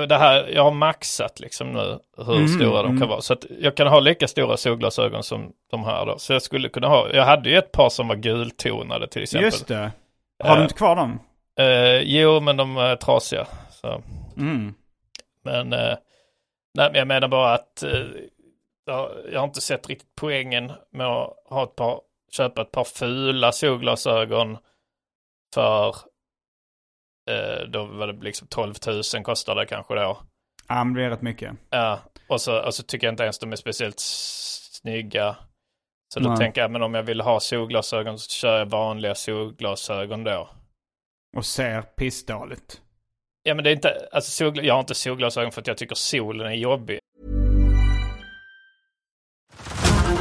det här, jag har maxat liksom nu hur Mm, stora de mm. kan vara. Så att jag kan ha lika stora solglasögon som de här då. Så jag skulle kunna ha, jag hade ju ett par som var gultonade till exempel. Just det. Har du Eh, inte kvar dem? Eh, jo, men de är trasiga. Så. Mm. Men, eh, nej, men jag menar bara att jag, har inte sett riktigt poängen med att ha ett par, köpa ett par fula solglasögon för eh, då var det liksom 12 000 kostade det kanske då. Ja, men det är rätt mycket. Ja, och så, och så tycker jag inte ens de är speciellt snygga. Så då Nej. tänker jag, men om jag vill ha solglasögon så kör jag vanliga solglasögon då. Och ser pissdåligt. Ja, men det är inte, alltså solgla, jag har inte solglasögon för att jag tycker solen är jobbig.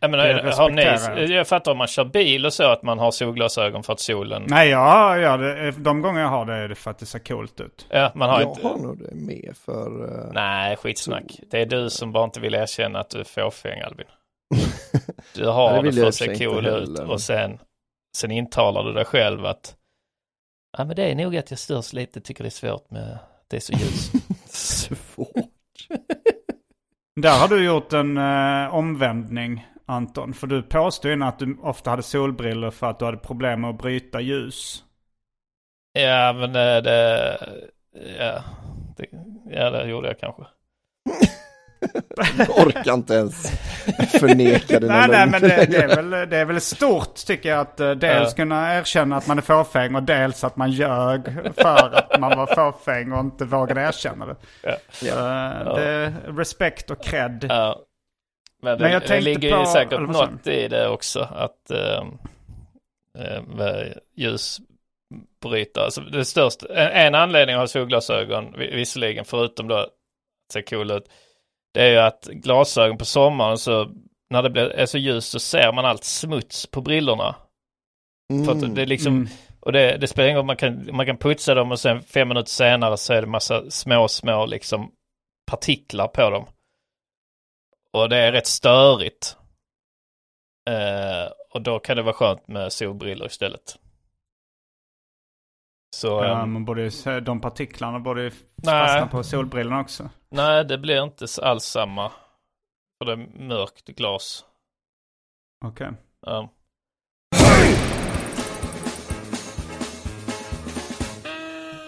Jag, menar, Det har ni, jag. fattar om man kör bil och så att man har solglasögon för att solen... Nej, jag gör det. De gånger jag har det är det för att det ser coolt ut. Ja, man har Jag inte... har nog det med för... eh, Nej, skitsnack. Det är du som bara inte vill erkänna att du är fåfäng, Albin. Du Ja, har det det, för att se cool ut och sen, sen intalar du dig själv att ja, men det är nog att jag störs lite, tycker det är svårt med det är så ljust. Svårt. Där har du gjort en eh, omvändning Anton. För du påstod innan att du ofta hade solbrillor för att du hade problem med att bryta ljus. ja, men det, det, ja, det, ja, det gjorde jag kanske. Jag orkar inte ens förneka dina Nej, nej, men det, det, är väl, det är väl stort tycker jag att eh, dels Ja. kunna erkänna att man är fåfäng och dels att man ljög för att man var fåfäng och inte vågade erkänna det. Ja. Eh, det är respekt och cred. Ja. Men det, Men jag det tänkte ligger ju på- säkert något i det också. Att äh, med ljusbrytare. Alltså det största, en, anledning att ha solglasögon, vi- visserligen förutom då att se cool ut, Det är ju att glasögon på sommaren så när det blir, är så ljust så ser man allt smuts på brillorna. Att det är liksom, Mm. och det, det spelar ingen roll, man kan, man kan putsa dem och sen fem minuter senare så är det massa små, små liksom partiklar på dem. Och det är rätt störigt. Eh, och då kan det vara skönt med solbrillor istället. Så Ja, borde, ju se- de partiklarna borde ju fastna på solbrillorna också. nej, det blir inte alls samma. För det är mörkt glas. Okej. Ja.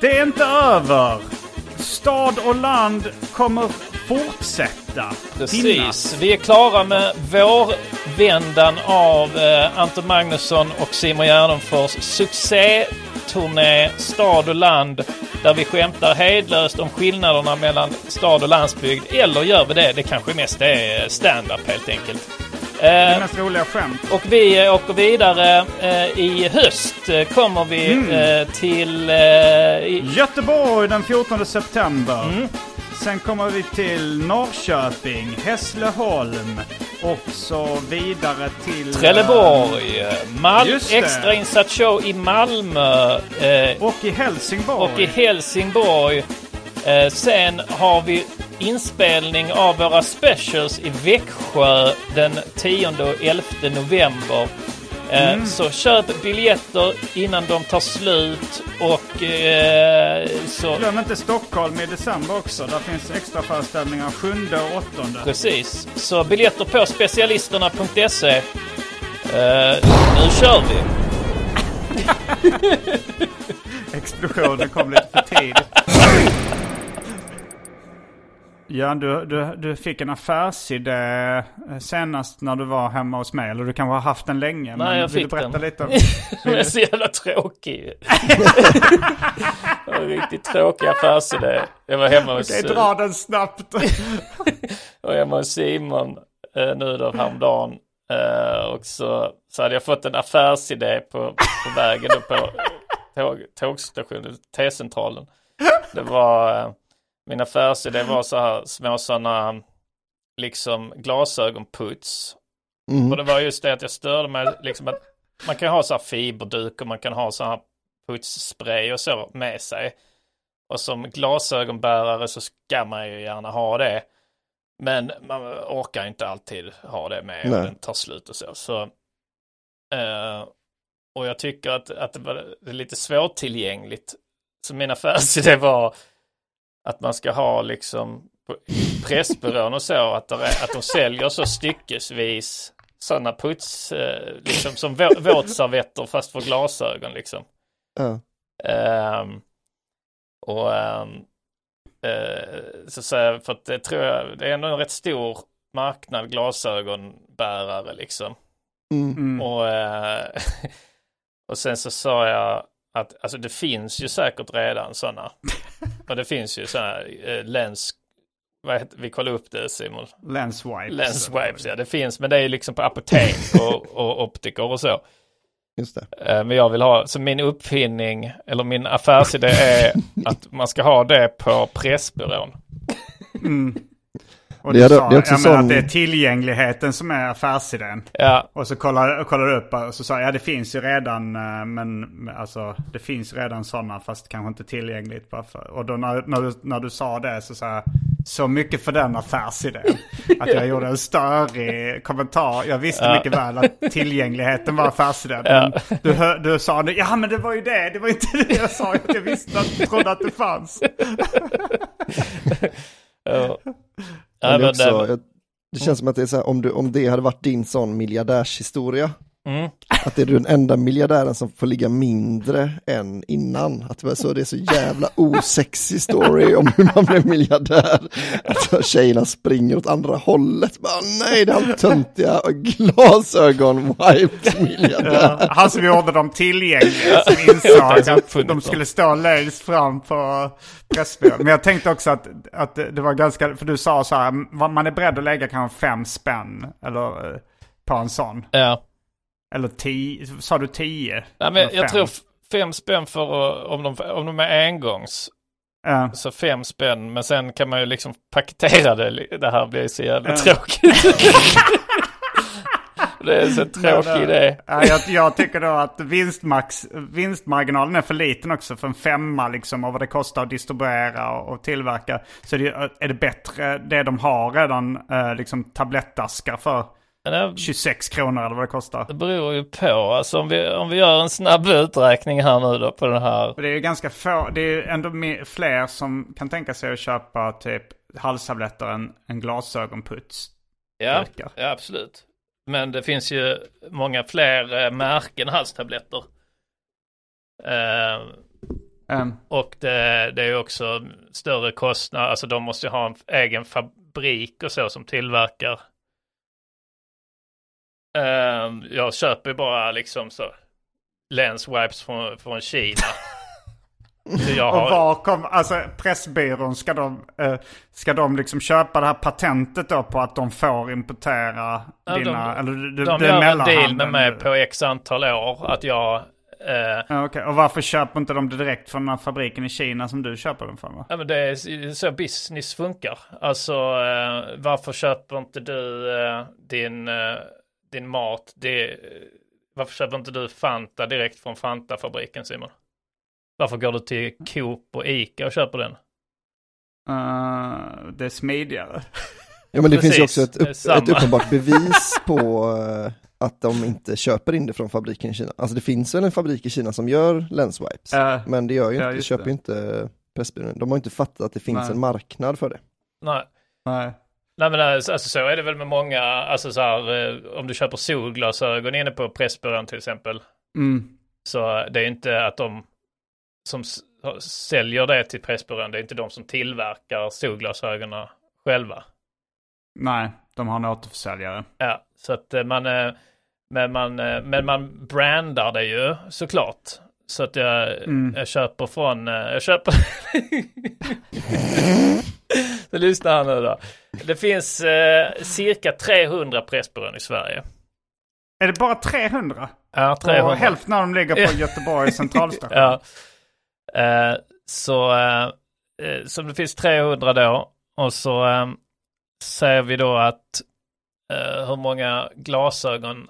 Det är inte över. Stad och land kommer fortsätta Precis. finnas. Vi är klara med vårvändan av eh, Anton Magnusson och Simon Gärdenfors succéturné Stad och land där vi skämtar hejdlöst om skillnaderna mellan stad och landsbygd. Eller gör vi det? Det kanske mest är stand-up helt enkelt. Det är Eh, mest roliga skämt. och vi åker vidare. Eh, I höst eh, kommer vi Mm. till... I, Göteborg den 14 september. Mm. Sen kommer vi till Norrköping, Hässleholm och så vidare till... Trelleborg, eh, Mal- Just det. extrainsatt show i Malmö eh, Och i Helsingborg. och i Helsingborg. Eh, sen har vi inspelning av våra specials i Växjö den 10 och 11 november. Eh, Mm. Så köp biljetter innan de tar slut och eh, så... Glöm inte Stockholm i december också. Där finns extra föreställningar 7 och 8. Precis. Så biljetter på specialisterna.se. Eh, nu kör vi! Explosionen kom lite för tidigt. Ja, du, du, du fick en affärsidé eh, senast när du var hemma hos mig. Eller du kanske har haft den länge. Nej, jag vill fick du berätta den. lite om... Den är så jävla tråkig. En riktigt tråkig affärsidé. Jag var hemma hos, Okej, dra den snabbt. jag var hemma hos Simon eh, nu då häromdagen. Eh, och så, så hade jag fått en affärsidé på, på vägen upp på tåg, tågstationen, T-centralen. Det var, min affärsidé var så här små sådana liksom glasögonputs. Mm. Och det var just det att jag störde mig liksom att man kan ha så här fiberduk och man kan ha så här putsspray och så med sig. Och som glasögonbärare så ska man ju gärna ha det. Men man orkar inte alltid ha det med och den tar slut och så. så eh, och jag tycker att, att det var lite svårtillgängligt. Så min affärsidé var att man ska ha liksom på Pressbyrån och så, att, är, att de säljer så styckesvis sådana puts, eh, liksom som vå- våtservetter fast för glasögon liksom. Ja. Ehm, och ehm, eh, så säger jag, för att det tror jag, det är ändå en rätt stor marknad glasögonbärare liksom. Mm. Och, eh, och sen så sa jag att alltså det finns ju säkert redan sådana. Och det finns ju sådana eh, lens, vad heter, vi kollar upp det Simon. Lens wipes. Lens wipes, ja det finns men det är ju liksom på apotek och, och optiker och så. Just det. Eh, Men jag vill ha, så min uppfinning, eller min affärsidé är att man ska ha det på Pressbyrån. Och Det du sa det är också jag menar, sån- att det är tillgängligheten som är affärsidén. Ja, Och så kollar, kollar du upp och så sa jag, ja det finns ju redan, eh, men alltså det finns redan sådana fast kanske inte tillgängligt. Bara för, och då när, när, du, när du sa det så sa jag, så mycket för den affärsidén. Att jag gjorde en störig kommentar. Jag visste mycket väl att tillgängligheten var affärsidén. Men du, hör, du sa, det, ja men det var ju det, det var inte det jag sa. Att jag visste att, trodde att det fanns. ja. Är men också, det känns som att det är så här, om, du, om det hade varit din sån miljardärshistoria, Mm. att det är du den enda miljardären som får ligga mindre än innan. Att det, var så, det är så jävla osexig story om hur man blev miljardär. Att tjejerna springer åt andra hållet. Bara, nej, det är allt töntiga glasögon wipes miljardär. Ja, han som gjorde dem tillgängliga som insåg att de skulle stå längst fram på Pressbyrån. Men jag tänkte också att, att det var ganska, för du sa så här, man är beredd att lägga kanske fem spänn eller, eh, på en sån. ja. Eller tio, sa du tio? Nej, men jag tror fem spänn för om de, om de är engångs. Ja. Så fem spänn, men sen kan man ju liksom paketera det. Det här blir så jävla tråkigt. det är så tråkig idé. Ja, jag, jag tycker då att vinstmax, vinstmarginalen är för liten också. För en femma liksom av vad det kostar att distribuera och, och tillverka. Så det, är det bättre det de har redan, eh, liksom tablettaskar för Men det, 26 kronor eller vad det kostar. det beror ju på. Alltså om vi, om vi gör en snabb uträkning här nu då på den här. Det är ju ganska få, det är ju ändå mer, fler som kan tänka sig att köpa typ halstabletter än, än glasögonputs. Ja, ja, absolut. Men det finns ju många fler eh, märken halstabletter. Eh, Um, och det, det är också större kostnad, alltså de måste ju ha en egen fabrik och så som tillverkar. Eh, jag köper bara liksom så lens wipes från, från Kina. Jag och har, var kom, alltså Pressbyrån, ska de, eh, ska de liksom köpa det här patentet då på att de får importera Ja, dina, de- eller det, de det gör en deal med mig på x antal år att jag eh, Ja, okej. Och varför köper inte de det direkt från den här fabriken i Kina som du köper den från? Va? Ja men det är så business funkar. Alltså eh, varför köper inte du eh, din, eh, din mat? Det, varför köper inte du Fanta direkt från Fanta-fabriken Simon? Varför går du till Coop och Ica och köper den? Eh, det är smidigare. Ja men det finns ju Precis, också ett, upp, ett uppenbart bevis på eh, att de inte köper in det från fabriken i Kina. Alltså det finns väl en fabrik i Kina som gör lenswipes, Ja. men det gör ju Ja, inte, köper det. ju inte Pressbyrån. De har inte fattat att det finns Nej. en marknad för det. Nej. Nej. Nej men alltså alltså, så är det väl med många, alltså så här, eh, om du köper solglasögon inne på Pressbyrån till exempel. Mm. Så det är inte att de som säljer det till Pressbyrån, det är inte de som tillverkar solglasögonen själva. Nej, de har en återförsäljare. Ja, så att eh, man, eh, men man, eh, men man brandar det ju såklart. Så att jag, Mm. jag köper från, eh, jag köper... så lyssna här nu då. Det finns eh, cirka 300 Pressbyrån i Sverige. Är det bara 300? Ja, 300. Och hälften av dem ligger på Göteborg centralstation. Ja. Eh, så, eh, eh, så det finns 300 då. Och så eh, säger vi då att eh, hur många glasögon,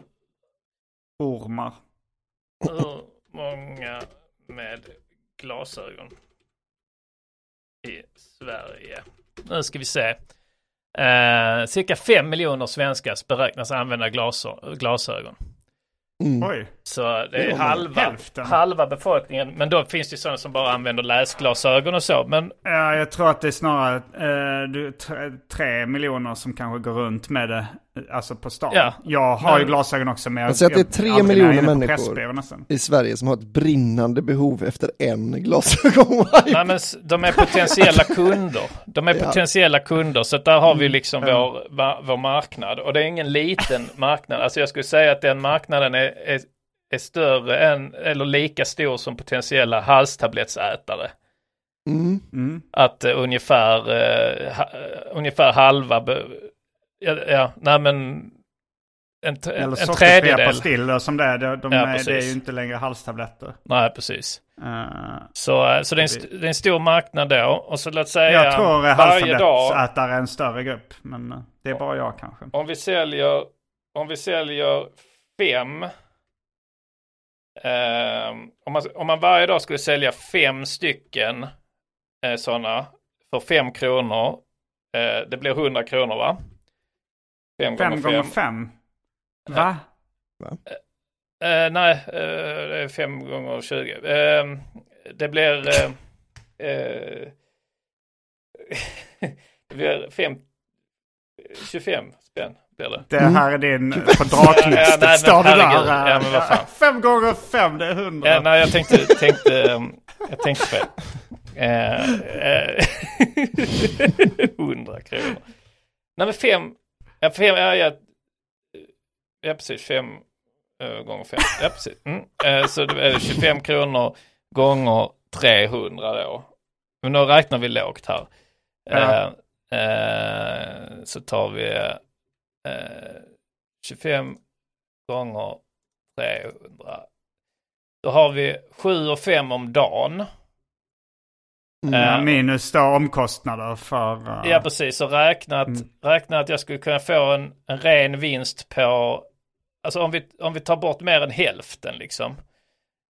Ormar. Många med glasögon i Sverige. Nu ska vi se. Eh, cirka 5 miljoner svenskar beräknas använda glasö- glasögon. Mm. Oj. Så det är Det är halva, hälften. halva befolkningen. Men då finns det ju sådana som bara använder läsglasögon och så. Men Ja, jag tror att det är snarare eh, du, tre, tre miljoner som kanske går runt med det. Alltså på stan. Ja. Jag har ju glasögon också men jag, säger att det är tre miljoner människor. Nästan. I Sverige som har ett brinnande behov efter en glasögonwipe. Nej, men de är potentiella kunder. De är Ja. potentiella kunder. Så där har Mm. vi liksom vår, va- vår marknad. Och det är ingen liten marknad. Alltså jag skulle säga att den marknaden är, är, är större än, eller lika stor som potentiella halstablettsätare. Mm. Mm. Att uh, ungefär, eh, ha, eh, ungefär halva, be, ja, ja, nej men en, t- Eller en tredjedel. pastiller som det är. De, de Ja, är det är ju inte längre halstabletter. Nej, precis. Eh, Så, eh, så det, är en, st- det är en stor marknad då. Och så låt säga jag tror varje dag. halstablettsätare är en större grupp. Men eh, det är bara jag kanske. Om vi säljer, om vi säljer fem. ehm, om, man, om man varje dag skulle sälja fem stycken eh, sådana för fem kronor. Eh, det blir 100 kronor va? Fem, Fem gånger gånger fem. fem. Va? Eh, nej, eh, det är fem gånger 20. Eh, det blir... Det blir fem... 25 spänn blir det. Det här är din på Ja, ja, Står det där? Ja, men vad fan. Fem gånger fem, det är hundra. Ja, nej, jag tänkte, tänkte, jag tänkte fel. 100 kronor. Nej men fem, ja, fem, ja, ja, ja precis, fem eh, gånger fem. Ja precis. Mm. Eh, så det är 25 kronor gånger 300 då. Men då räknar vi lågt här. Ja. Eh, så tar vi eh, 25 gånger 300. Då har vi 7 och 5 om dagen. Ja, minus då omkostnader för... eh, Ja precis, och räknat, räknat att jag skulle kunna få en, en ren vinst på, alltså om vi, om vi tar bort mer än hälften liksom.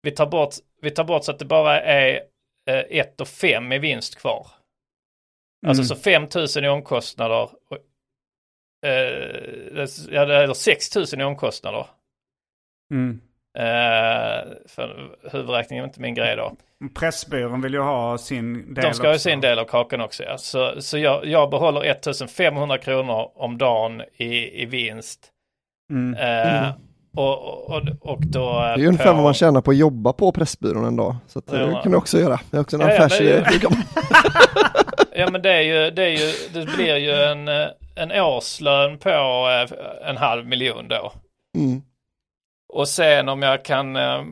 Vi tar bort, vi tar bort så att det bara är eh, 1 och 5 i vinst kvar. Alltså så 5 000 i omkostnader. Och, eh, ja, det är 6 000 i omkostnader. Mm. Eh, för huvudräkningen är inte min grej då. Pressbyrån vill ju ha sin del De ska ha också. sin del av kakan också ja. Så, så jag, jag behåller 1500 kronor om dagen i, i vinst. Mm. Eh, och, och, och då... Det är ju ungefär vad man tjänar på att jobba på Pressbyrån en dag. Så att, eh, det Ja. kan du också göra. Det är också en Ja, ja, affärsidé. kan- Ja men det är ju, det är ju, det blir ju en, eh, en årslön på eh, en halv miljon då. Mm. Och sen om jag kan eh,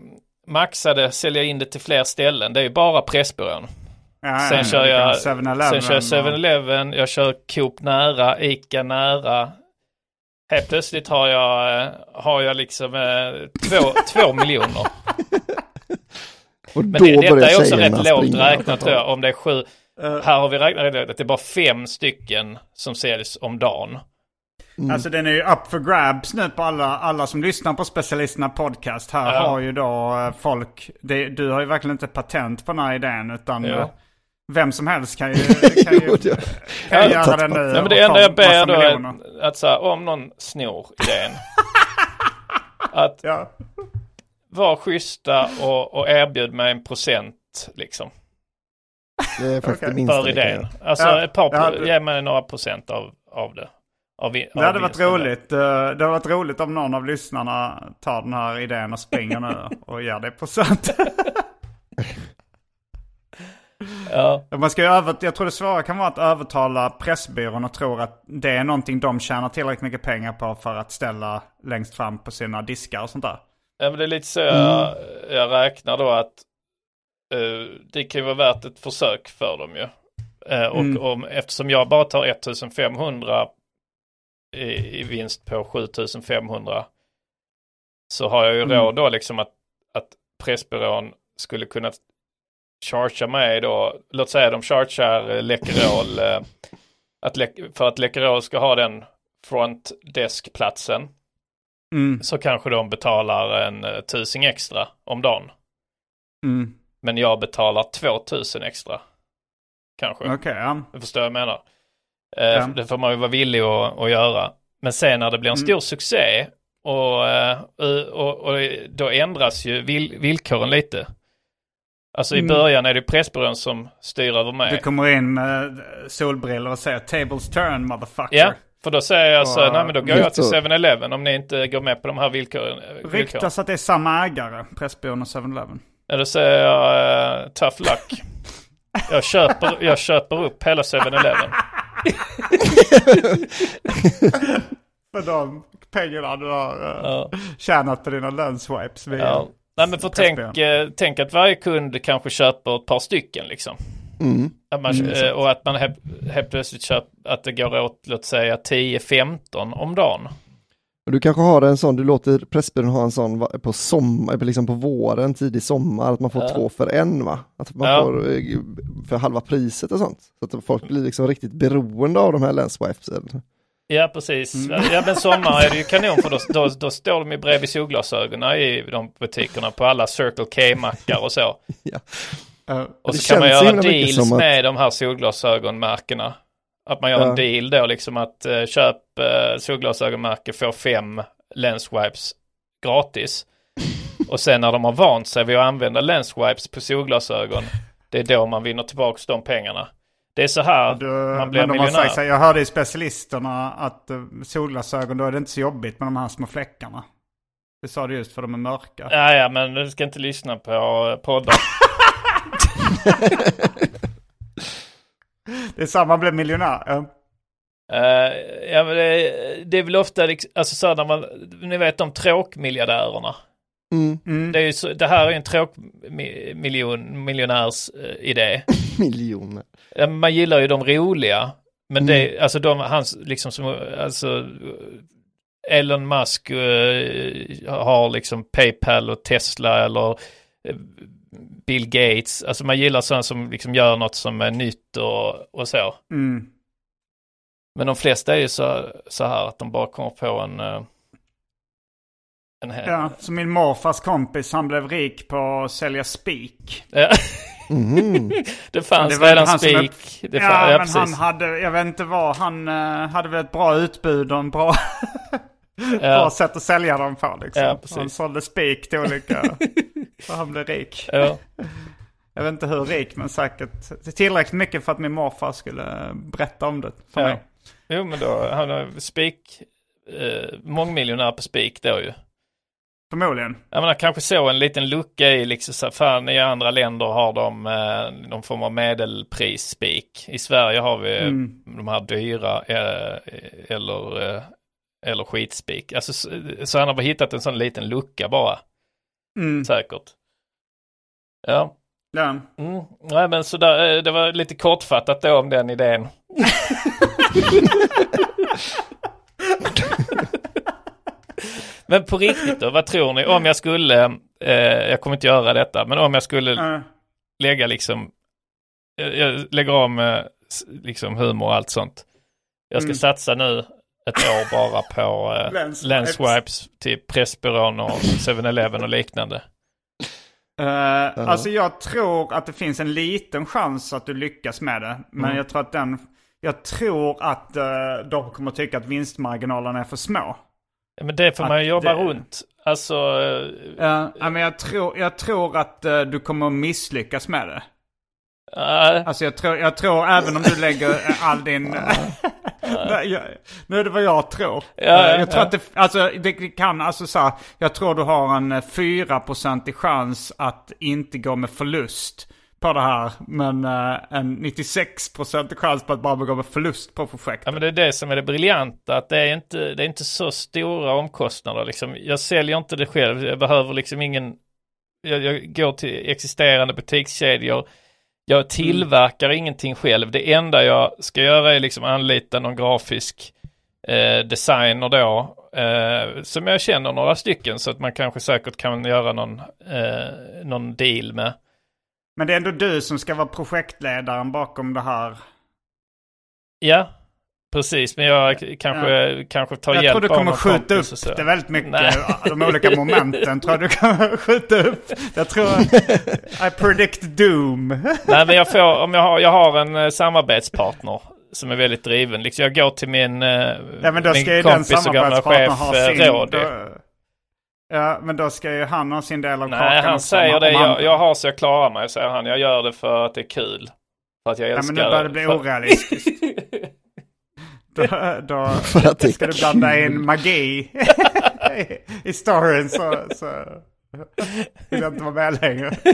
maxa det, sälja in det till fler ställen, det är ju bara Pressbyrån. Ja, Sen kör jag 7-Eleven sen kör jag och- 7-Eleven, jag kör Coop nära, Ica nära. Helt plötsligt har jag, eh, har jag liksom eh, två, två miljoner. Och Men det, detta är också rätt lågt räknat tror jag, om det är sju. Här har vi räknat att det är bara fem stycken som säljs om dagen. Alltså den är ju up for grabs nu på alla, alla som lyssnar på specialisterna podcast. Här Ja. har ju då eh, folk, det, du har ju verkligen inte patent på den här idén utan Ja. eh, vem som helst kan ju, kan ju, Jo, det- kan ju Ja, göra det nu. Ja, men det enda jag ber då är att så här, om någon snor idén. att Ja. vara schyssta och, och erbjud mig en procent liksom. Det är faktiskt Okej. det minsta För idén. Alltså Ja, ett par, ja, ge mig några procent av, av det. Av, vi- Det av hade varit roligt. eh, Det hade varit roligt om någon av lyssnarna tar den här idén och springer nu och ger det procent. Ja, Man ska över, jag tror det svåra kan vara att övertala Pressbyrån och tror att det är någonting de tjänar tillräckligt mycket pengar på för att ställa längst fram på sina diskar och sånt där. Ja, men det är lite så jag, jag räknar då att eh, det kan ju vara värt ett försök för dem ju. Eh, och Mm. om, eftersom jag bara tar 1500 i, i vinst på 7500 så har jag ju Mm. råd då liksom att, att Pressbyrån skulle kunna chargea mig då, låt säga de chargear eh, Läkerol, eh, att Lec- för att Läkerol ska ha den front desk-platsen Mm. så kanske de betalar en eh, tusing extra om dagen. Mm. Men jag betalar 2000 extra. Kanske. Okej, ja. Du förstår vad jag menar. Eh, Ja. Det får man ju vara villig att, att göra. Men sen när det blir en Mm. stor succé och, eh, och, och då ändras ju vill, villkoren lite. Alltså i Mm. början är det Pressbyrån som styr över mig. Du kommer in med solbrillor och säger tables turn motherfucker. Ja, för då säger jag så, Och, nej men då går jag till så. 7-Eleven om ni inte går med på de här villkoren. villkoren. Ryktas att det är samma ägare, Pressbyrån och 7-Eleven. Ja, då säger jag eh, tough luck. Jag köper, jag köper upp hela 7-Eleven. För de pengarna du har Ja. tjänat på dina lönswipes. Ja. Nej men för tänk, eh, tänk att varje kund kanske köper ett par stycken liksom. Mm. Att man, eh, och att man helt, helt plötsligt köper, att det går åt låt säga 10-15 om dagen. Och Du kanske har en sån, du låter Pressbyrån ha en sån på sommar, liksom på våren, tidig sommar, att man får Ja. två för en va? Att man Ja. får eh, för halva priset och sånt. Så att folk blir liksom riktigt beroende av de här länswipesen. Ja precis. Ja men sommar är det ju kanon för då, då, då står de ju bredvid solglasögonen i de butikerna på alla Circle K-mackar och så. Ja. Eh, Och så kan man göra deals att- med de här solglasögonmärkena. Att man gör Ja. en deal då liksom att uh, köp uh, solglasögonmärke får fem lenswipes gratis. Och sen när de har vant sig vid att använda lenswipes på solglasögon, det är då man vinner tillbaka de pengarna. Det är så här Du, man blir men miljonär. så här, jag hörde i specialisterna att uh, solglasögon, då är det inte så jobbigt med de här små fläckarna. Det sa du just för de är mörka. Ja, ja, men du ska inte lyssna på eh, poddar. Det är samma blev miljonär. Ja. Eh, ja, men det, det är väl ofta, liksom- alltså så när man, ni vet de tråkmiljardärerna. Mm. Mm. Det, är ju så, det här är ju en tråkmiljon, miljonärs eh, idé. Miljoner. Man gillar ju de roliga. Men det, alltså de, hans, liksom som, alltså Elon Musk eh, har liksom Paypal och Tesla eller eh, Bill Gates. Alltså man gillar sådana som liksom gör något som är nytt och, och så. Mm. Men de flesta är ju så, så här att de bara kommer på en... eh, en hel- Ja, så min morfars kompis han blev rik på att sälja spik. Ja. Mhm. det fanns Det var redan han som spik. upp- Det ja, fann, ja, men precis. han hade, jag vet inte vad, han eh, hade väl ett bra utbud och en bra. bra sätt att sälja dem på. Liksom. Ja, han sålde spik till olika, så han blev rik. Ja. Jag vet inte hur rik, men säkert tillräckligt mycket för att min morfar skulle berätta om det för Ja. mig. Jo men då, han är spik, eh, mångmiljonär på spik då ju. Förmodligen. Jag menar kanske så en liten lucka i liksom så här, fan i andra länder har de eh, någon form av medelpris-spik. I Sverige har vi Mm. de här dyra eh, eller, eh, eller skitspik. Alltså, så, så han har bara hittat en sån liten lucka bara, Mm. säkert. Ja, Ja. mm. Nej, men så där, eh, det var lite kortfattat då om den idén. men på riktigt då, vad tror ni? Om jag skulle, eh, jag kommer inte göra detta, men om jag skulle Eh, lägga liksom, jag, jag lägger om eh, liksom humor och allt sånt. Jag ska Mm. satsa nu ett år bara på eh, Lens Lenswipes till Pressbyrån och 7-Eleven och liknande. Eh, Alltså jag tror att det finns en liten chans att du lyckas med det. Men Mm. jag tror att den... Jag tror att eh, de kommer tycka att vinstmarginalerna är för små. Ja, Men det får man ju Att jobba det- runt. Alltså, eh, Uh, men jag tror, jag tror att du kommer att misslyckas med det. Alltså jag tror, jag tror även om du lägger all din... Nej, jag, nu är det vad jag tror. Ja, Eh, ja, jag tror ja. att det, alltså det kan, alltså så här, jag tror du har en eh, 4% chans att inte gå med förlust på det här. Men eh, en 96% chans på att bara gå med förlust på projektet. ja, men det är det som är det briljanta. Att det är inte, det är inte så stora omkostnader. Liksom. Jag säljer inte det själv. Jag behöver liksom ingen... Jag, jag går till existerande butikskedjor. Jag tillverkar ingenting själv. Det enda jag ska göra är liksom anlita någon grafisk eh, designer då. Eh, som jag känner några stycken så att man kanske säkert kan göra någon, eh, någon deal med. Men det är ändå du som ska vara projektledaren bakom det här. Ja, precis. Men jag kanske, kanske tar Jag hjälp tror du av kommer skjuta upp det väldigt mycket. Nej. De olika momenten tror jag du kommer skjuta upp. Jag tror... I predict doom. Nej, men jag får, om jag har, jag har en eh, samarbetspartner som är väldigt driven. Liksom jag går till min, eh, Ja men då min ska kompis och gamla chef ha eh, sin... Då, ja men då ska ju han ha sin del av Nej, kakan han också, säger det. han- Jag, jag har så jag klarar mig, säger han. Jag gör det för att det är kul. För att jag Ja älskar men nu börjar det bli orealistiskt. Då, då För att det ska du blanda in magi i- i storyn så, så vill jag inte vara med längre.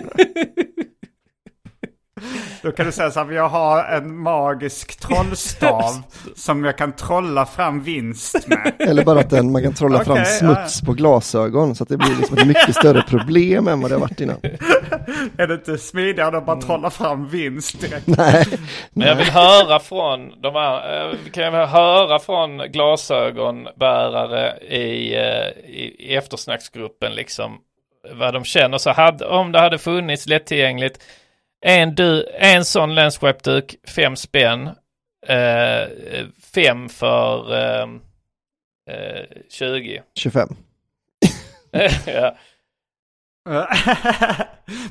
Då kan du säga så här, jag har en magisk trollstav som jag kan trolla fram vinst med. Eller bara att den, man kan trolla Okej, fram ja, smuts på glasögon så att det blir liksom ett mycket större problem än vad det har varit innan. Är det inte smidigare att bara trolla fram vinst direkt? Nej, Men jag vill höra från de här, eh, kan jag höra från glasögonbärare i, eh, i, i eftersnacksgruppen liksom vad de känner så hade, om det hade funnits lättillgängligt en, du, en sån lenswap-duk, fem spänn, eh, fem för eh, eh, 20. 25. ja.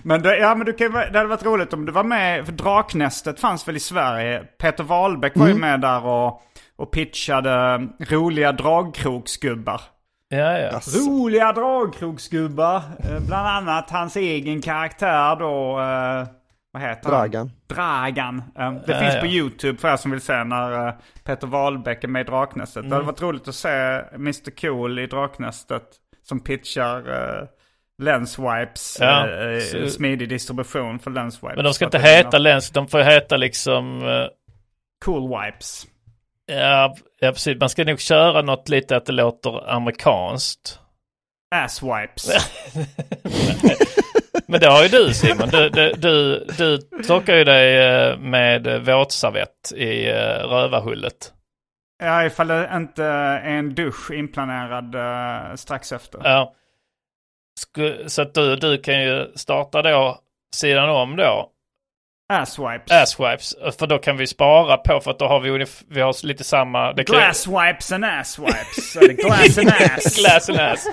men det, ja men du kan, det hade varit roligt om du var med, för Draknästet fanns väl i Sverige. Peter Wahlbeck var ju med där och, och pitchade roliga dragkrogsgubbar. Ja, ja. Roliga dragkrogsgubbar. Eh, Bland annat hans egen karaktär då. Eh, vad heter han? Dragan. Dragan. Eh, Det Ja, finns ja. på YouTube för er som vill se när eh, Peter Wahlbeck är med i Draknästet. Det Mm. hade varit roligt att se Mr Cool i Draknästet som pitchar uh, Lenswipes. Ja, eh, så- smidig distribution för Lenswipes. Men de ska inte det heta lens, de får heta liksom eh, Cool Wipes. Ja, ja, precis. Man ska nog köra något lite att det låter amerikanskt. Asswipes. Men det har ju du Simon. Du, du, du, du torkar ju dig eh, med våtservett i eh, rövarhullet. ja, ifall det inte är en dusch inplanerad eh, strax efter. Ja. Så att du, du kan ju starta då sidan om då, Asswipes. asswipes, för då kan vi spara på för att då har vi, vi har lite samma... Det kan- Glass wipes and ass wipes. Eller glass and ass. Glass and ass.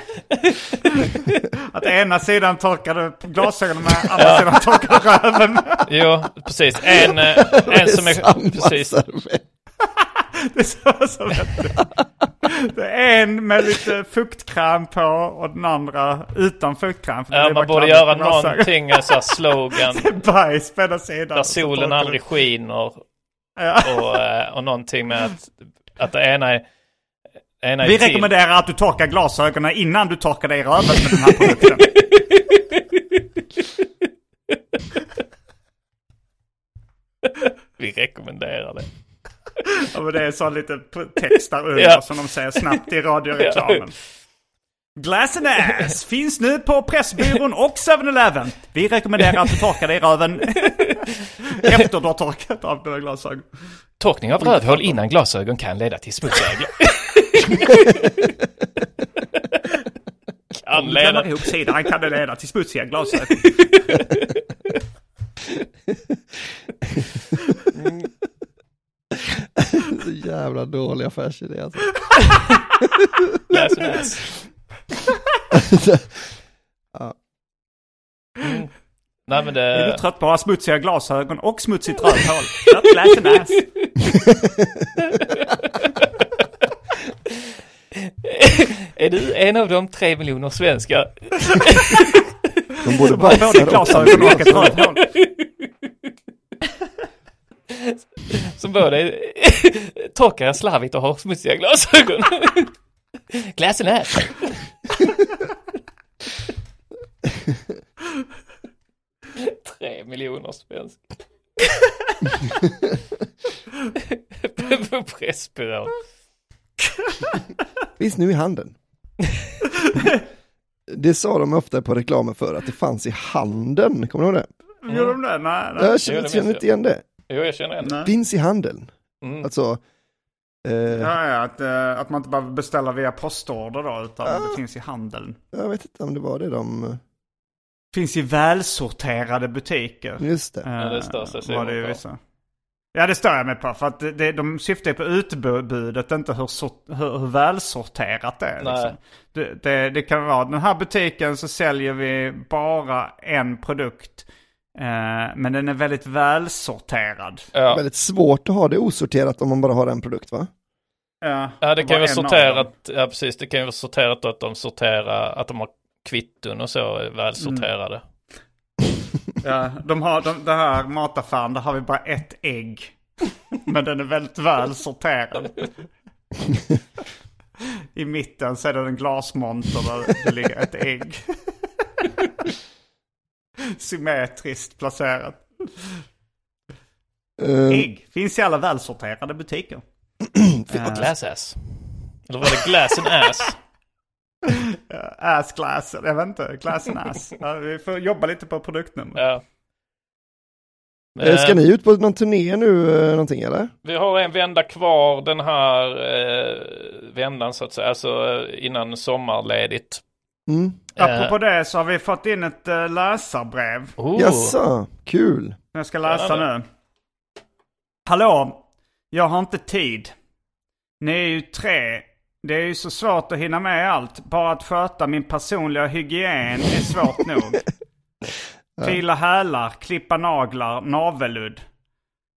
Att ena sidan torkar du glasögonen med, andra sidan torkar du röven. Jo, precis. En, eh, en som är... Samma Precis. Det är så som det. Det är en med lite fuktkräm på och den andra utan fuktkräm. Ja, man borde göra någonting, en sån här slogan. Bajs på ena sidan. Där solen aldrig skiner. Ja. Och, eh, och någonting med att, att det ena är... Ena är Vi till. rekommenderar att du torkar glasögonen innan du torkar dig i röven med den här produkten. Vi rekommenderar det. Ja, men det är så lite text där under Ja. som de säger snabbt i radioreklamen. Glass and ass finns nu på Pressbyrån och 7-Eleven. Vi rekommenderar att du torkar dig i röven efter du har torkat av dina glasögon. Torkning av rövhål innan glasögon kan leda till smutsiga kan Om leda... ihop sidan kan det leda till smutsiga glasögon. Så jävla dålig affärsidé alltså. And ass. Ja. Mm. Nej men Är du det... trött på att ha smutsiga glasögon och smutsigt rövhål? Ja, Glass ass. Är du en av de tre miljoner svenskar De borde Både bajsa glasögon och ett rövhål. som både torkar slarvigt och har smutsiga glasögon? And ass. Tre miljoner svenskar. På Pressbyrån. Finns nu i handeln. Det sa de ofta på reklamen för att det fanns i handeln, kommer du ihåg det? Gjorde de det? Nej, nej. Jag känner, känner inte igen det. Jo, jag känner en. Finns i handeln. Mm. Alltså, eh, Ja, ja, att, eh, att man inte behöver beställa via postorder då, utan Ah. det finns i handeln. jag vet inte om det var det de, Finns i välsorterade butiker. just det. Eh, det står så, ser var det vissa. Ja, det står jag med på. För att det- det, de syftar på utbudet, inte hur, sort, hur, hur välsorterat det är. Nej. Liksom. Det, det, det kan vara, den här butiken så säljer vi bara en produkt. Eh, men den är väldigt välsorterad. Ja. Väldigt svårt att ha det osorterat om man bara har en produkt va? Ja, Ja, det kan ju vara sorterat, ja precis, det kan ju vara sorterat då att de sorterar, att de har kvitton och så är välsorterade. Ja, de har, de, det här mataffären, där har vi bara ett ägg. Men den är väldigt väl sorterad. I mitten så är det en glasmonter där det ligger ett ägg. Symmetriskt placerat. Eh, Ägg finns i alla välsorterade butiker. Och glass ass. Eller var det glass and ass? Ja, ass glass, jag vet inte, glass and ass. Ja, vi får jobba lite på produktnummer. Ja. eh, ska Eh, ni ut på någon turné nu eh, någonting eller? Vi har en vända kvar den här eh, vändan så att säga, alltså eh, innan sommarledigt. Mm. Apropå det så har vi fått in ett uh, läsarbrev. Oh. Jaså, kul. Jag ska läsa nu. Hallå! Jag har inte tid. Ni är ju tre. Det är ju så svårt att hinna med allt. Bara att sköta min personliga hygien är svårt nog. Fila hälar, klippa naglar, navelludd.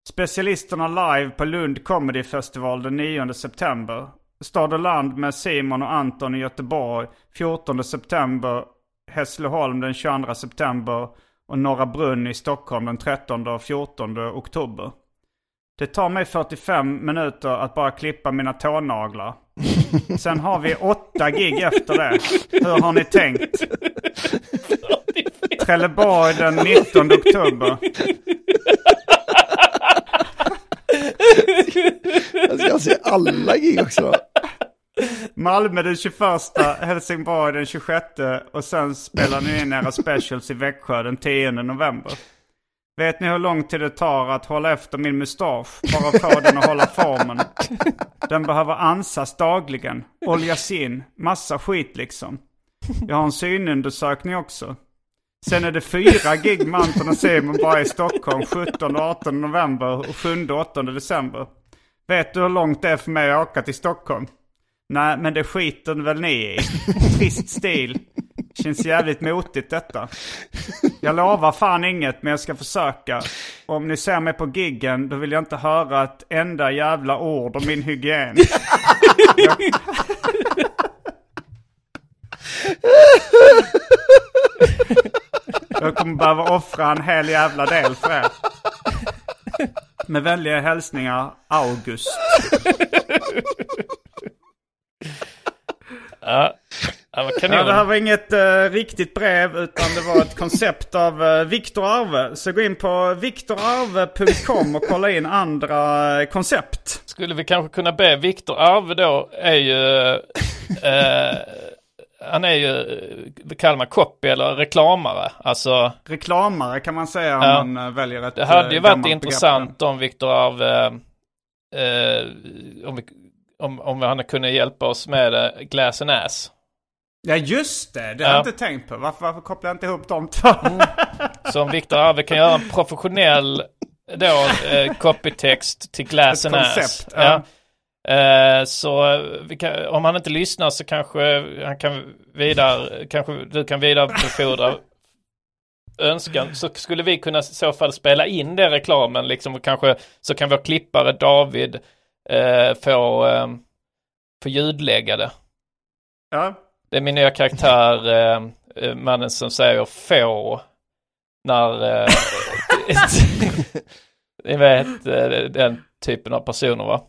Specialisterna live på Lund Comedy Festival den 9 september. Stad och land med Simon och Anton i Göteborg 14 september. Hässleholm den 22 september. Och Norra Brunn i Stockholm den 13 och 14 oktober. Det tar mig 45 minuter att bara klippa mina tånaglar. Sen har vi åtta gig efter det. Hur har ni tänkt? Trelleborg den 19 oktober. Alltså, jag ska se alla gig också. Malmö den 21, Helsingborg den 26 och sen spelar ni in era specials i Växjö den 10 november. Vet ni hur lång tid det tar att hålla efter min mustasch? Bara få den att hålla formen. Den behöver ansas dagligen, oljas in, massa skit liksom. Jag har en synundersökning också. Sen är det fyra gig med Anton och Simon bara i Stockholm 17 och 18 november och 7 och 8 december. Vet du hur långt det är för mig att åka till Stockholm? Nej, men det skiter väl ni i. Trist stil. Känns jävligt motigt detta. Jag lovar fan inget, men jag ska försöka. Och om ni ser mig på giggen, då vill jag inte höra ett enda jävla ord om min hygien. Jag... Jag kommer behöva offra en hel jävla del för er. Med vänliga hälsningar, August. Ja, ja. Ja, det här var inget eh, riktigt brev utan det var ett koncept av uh, Viktor Arve. Så gå in på viktorarve.com och kolla in andra eh, koncept. Skulle vi kanske kunna be Viktor Arve då är ju han är ju eh, kallar man copy eller reklamare. Alltså Reklamare kan man säga om Ja. man eh, väljer ett det hade eh, ju varit gammalt intressant om Viktor Arve eh, om, om, om han kunde hjälpa oss med eh, Glass and Ass. Ja just det, det har Ja. jag inte tänkt på. Varför, varför kopplar jag inte ihop de två? Så om Viktor Arve kan göra en professionell då, eh, copytext till Glass Ett and Ass. koncept, Ja. ja. Eh, så kan, om han inte lyssnar så kanske han kan vidare, kanske du kan vidarebefordra önskan. Så skulle vi kunna i så fall spela in den reklamen liksom och kanske så kan vår klippare David eh, få, eh, få ljudlägga det. Ja. Det är min nya karaktär, eh, eh, mannen som säger få när... Eh, ni vet eh, den typen av personer va?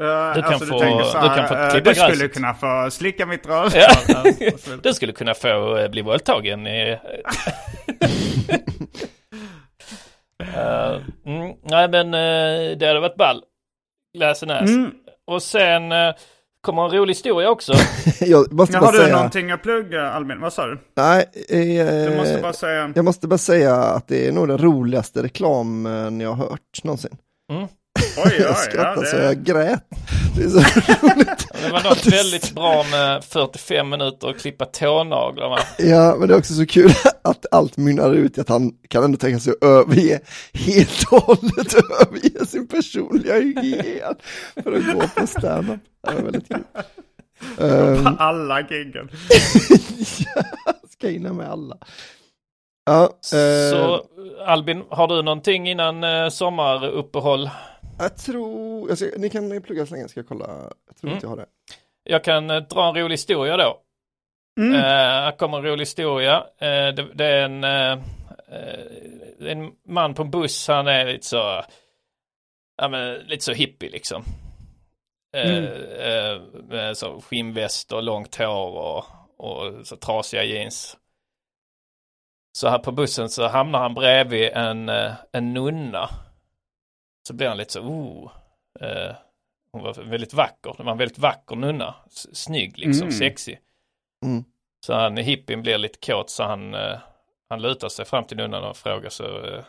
Eh, Du kan alltså, få- du här, kan få eh, klippa Du skulle gräset. kunna få slicka mitt Ja. rövhål. så vidare. Du skulle kunna få bli våldtagen i... Mm, nej men eh, det hade varit ball. Läs. Mm. Och sen uh, kommer en rolig historia också. Jag måste Ja, bara har du säga, någonting att plugga Albin? Vad sa du? nej, eh, Du måste bara säga... jag måste bara säga att det är nog den roligaste reklamen jag har hört någonsin. Oj, oj, jag ja, skrattade så det... jag grät. Det är så roligt. Det var något väldigt bra med 45 minuter och klippa tånaglarna. Ja, men det är också så kul att allt mynnar ut i att han kan ändå tänka sig att överge, helt och hållet överge sin personliga hygien för att gå på standup. Det var väldigt kul. Um, Alla giggen. ska hinna med alla. Ja, eh, Så Albin, har du någonting innan uh, sommaruppehåll? Jag tror, jag ska, ni kan plugga så länge, ska jag kolla. Jag tror Mm. inte jag har det. Jag kan eh, dra en rolig historia då. Mm. Eh, här kommer en rolig historia. Eh, det, det är en, eh, eh, en man på en buss, han är lite så, ja men lite så hippie liksom. Eh, eh, med så skinnväst och långt hår och, och så trasiga jeans. Så här på bussen så hamnar han bredvid en, en nunna. Så blir han lite så, oh. Eh, hon var väldigt vacker. Det var en väldigt vacker nunna. Snygg liksom, Mm. sexig. Mm. Så han, hippien blir lite kåt så han, eh, han lutar sig fram till nunnan och frågar så eh,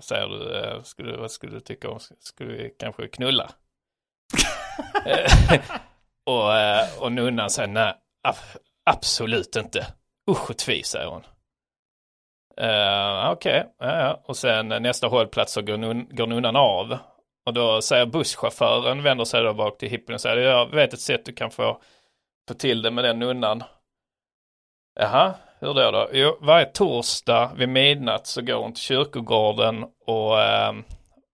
säger du, eh, skulle, vad skulle du tycka om, skulle vi kanske knulla? Och, eh, och nunnan säger nej, ab- absolut inte. Usch och tvi, säger hon. Uh, Okej, ja, ja. och sen nästa hållplats så går, nun, går nunnan av. Och då säger busschauffören, vänder sig då bak till hippien och säger jag vet ett sätt du kan få, få till det med den nunnan. Jaha, hur då då? Jo, varje torsdag vid midnatt så går hon till kyrkogården och, eh,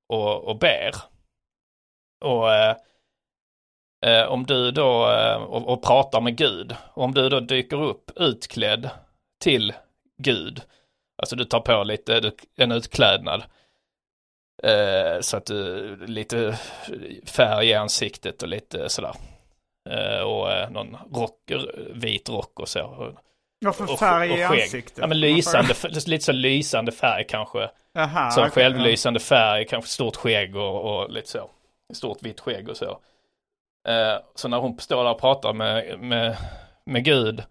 och, och ber. Och eh, eh, om du då, eh, och, och pratar med Gud, och om du då dyker upp utklädd till Gud, alltså du tar på lite, du- en utklädnad, eh, så att du, lite färg i ansiktet och lite sådär. Eh, och eh, någon rock, vit rock och så. För Och, färg i och ansiktet? Ja men lysande, lite så lysande färg kanske. Jaha, Så okej, självlysande färg, kanske stort skägg och, och lite så. Stort vitt skägg och så. Eh, så när hon står där och pratar med, med, med Gud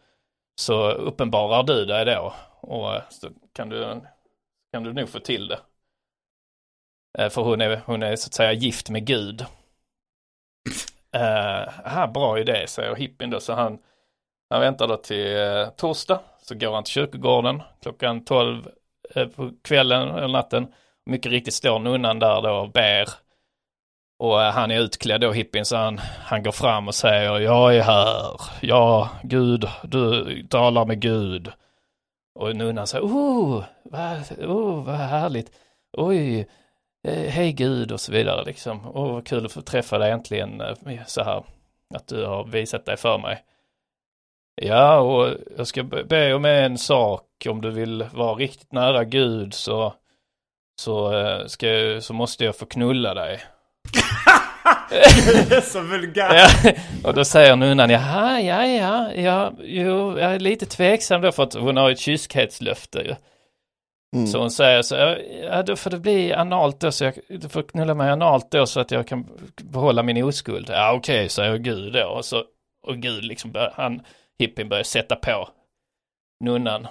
så uppenbarar du dig då. Och eh, så kan du, kan du nog få till det. Eh, för hon är, hon är så att säga gift med Gud. Uh, bra idé, säger hippien då. Så han, han väntar då till uh, torsdag. Så går han till kyrkogården klockan 12 uh, på kvällen eller natten. Mycket riktigt står nunnan där då och ber. Och han är utklädd då, hippien, så han, han går fram och säger Jag är här. Ja, Gud, du talar med Gud. Och nunnan sa, Oh, vad, oh, vad härligt. Oj, eh, hej Gud och så vidare liksom. och vad kul att få träffa dig äntligen eh, så här. Att du har visat dig för mig. Ja, och jag ska be om en sak. Om du vill vara riktigt nära Gud så, så, eh, ska, jag- så måste jag få knulla dig. Så vulgärt. Ja, och då säger nunnan, jaha, ja, ja, ja, jo, jag är lite tveksam då för att hon har ett kyskhetslöfte ju. Mm. Så hon säger så, ja, då får det bli analt då, så jag, du får knulla mig analt då så att jag kan behålla min oskuld. Ja, okej, säger Gud då. Och, så, och Gud liksom, bör, han, hippien börjar sätta på nunnan.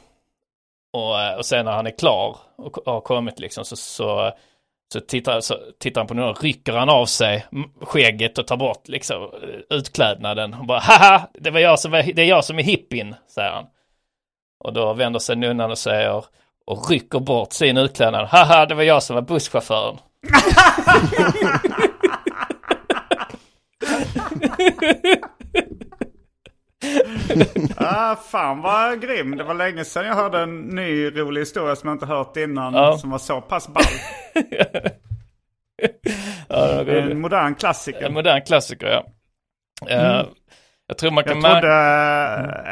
Och, och sen när han är klar och har kommit liksom så, så, så, tittar, så tittar han på nunnan, rycker han av sig skägget och tar bort liksom eh, utklädnaden. Och bara, haha, det, var jag som var, det är jag som är hippien, säger han. Och då vänder sig nunnan och säger, och rycker bort sin utklädnad. Haha, det var jag som var busschauffören. Ah, fan vad grym. Det var länge sedan jag hörde en ny rolig historia som jag inte hört innan. Ja. Som var så pass ball. Ja, en modern klassiker. En modern klassiker, ja. Eh, Jag tror man kan Jag trodde,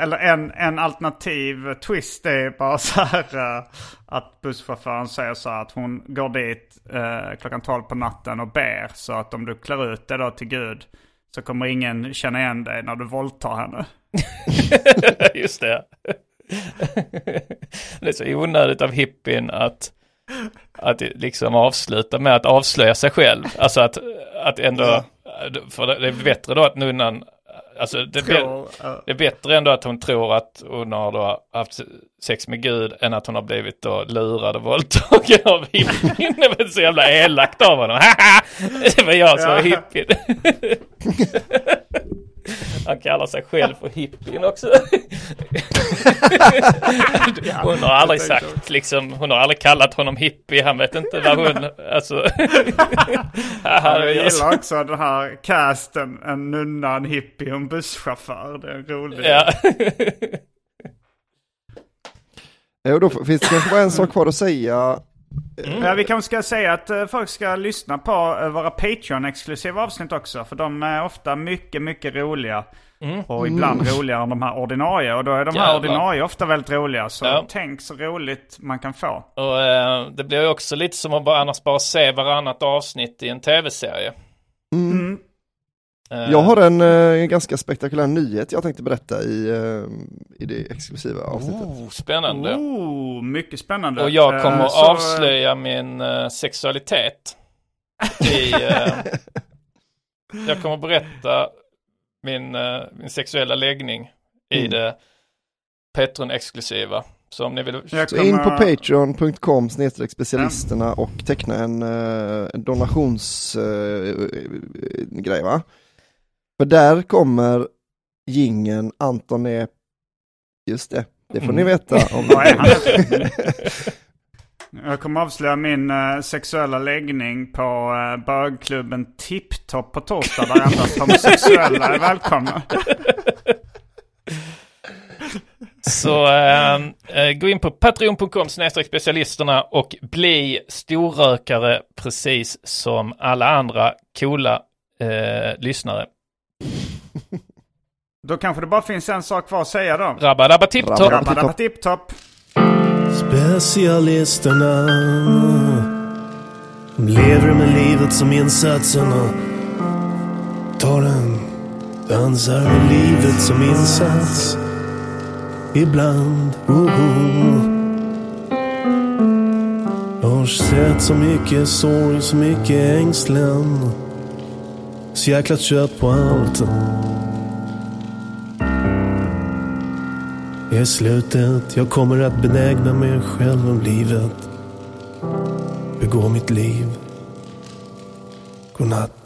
eller en, en alternativ twist är bara så här eh, att busschauffören säger så här att hon går dit eh, klockan 12 på natten och ber. Så att om du klär ut dig då till Gud så kommer ingen känna igen dig när du våldtar henne. Just det. det är så onödigt av hippien att, att liksom avsluta med att avslöja sig själv. Alltså att, att ändå, för det är bättre då att nunnan, alltså det Tror, eh, det är bättre ändå att hon tror att hon har då haft sex med Gud än att hon har blivit då lurad och våldtagen av hippien. Det var så jävla elakt av honom. Det var jag som var Ja. hippien. Han kallar sig själv för hippien också. Hon har aldrig sagt liksom, hon har aldrig kallat honom hippie. Han vet inte vad hon, alltså. Jag gillar också den här casten, en nunna, en hippie och en busschaufför. Det är en rolig. Ja. Eh, Och då finns det kanske bara en sak kvar att säga. Ja, vi kanske ska säga att eh, folk ska lyssna på eh, våra Patreon-exklusiva avsnitt också. För de är ofta mycket, mycket roliga. Och ibland roligare än de här ordinarie. Och då är de här Jävlar. ordinarie ofta väldigt roliga. Så Ja. tänk så roligt man kan få. Och eh, det blir ju också lite som att bara, annars bara se varannat avsnitt i en tv-serie. Mm. Eh, Jag har en eh, ganska spektakulär nyhet jag tänkte berätta i, eh, i det exklusiva avsnittet. oh, spännande. Oh, mycket spännande. Och jag kommer att så, avslöja min sexualitet. I, eh, jag kommer att berätta min, eh, min sexuella läggning i Mm. det Patreon-exklusiva. Så om ni vill... jag Så in på kommer- patreon.com snedstreck specialisterna och teckna en, en donationsgrej va? För där kommer gingen Anton är, just det, det får ni veta om Vad är han? Jag kommer avslöja min eh, sexuella läggning på uh, bögklubben Tipptopp på torsdag där endast homosexuella är välkomna. Så eh, gå in på patreon.com specialisterna och bli storrökare precis som alla andra coola eh, lyssnare. Då kanske det bara finns en sak kvar att säga då. Rabba dabba tipptopp. Rabba. Rabba Tipptopp. Specialisterna De lever med livet som insatsen och tar den Dansar med livet som insats Ibland, oh, Jag har sett så mycket sorg, så mycket ängslan så jäkla trött på allt I slutet, jag kommer att benägna mig själv om livet. Begå mitt liv. Godnatt.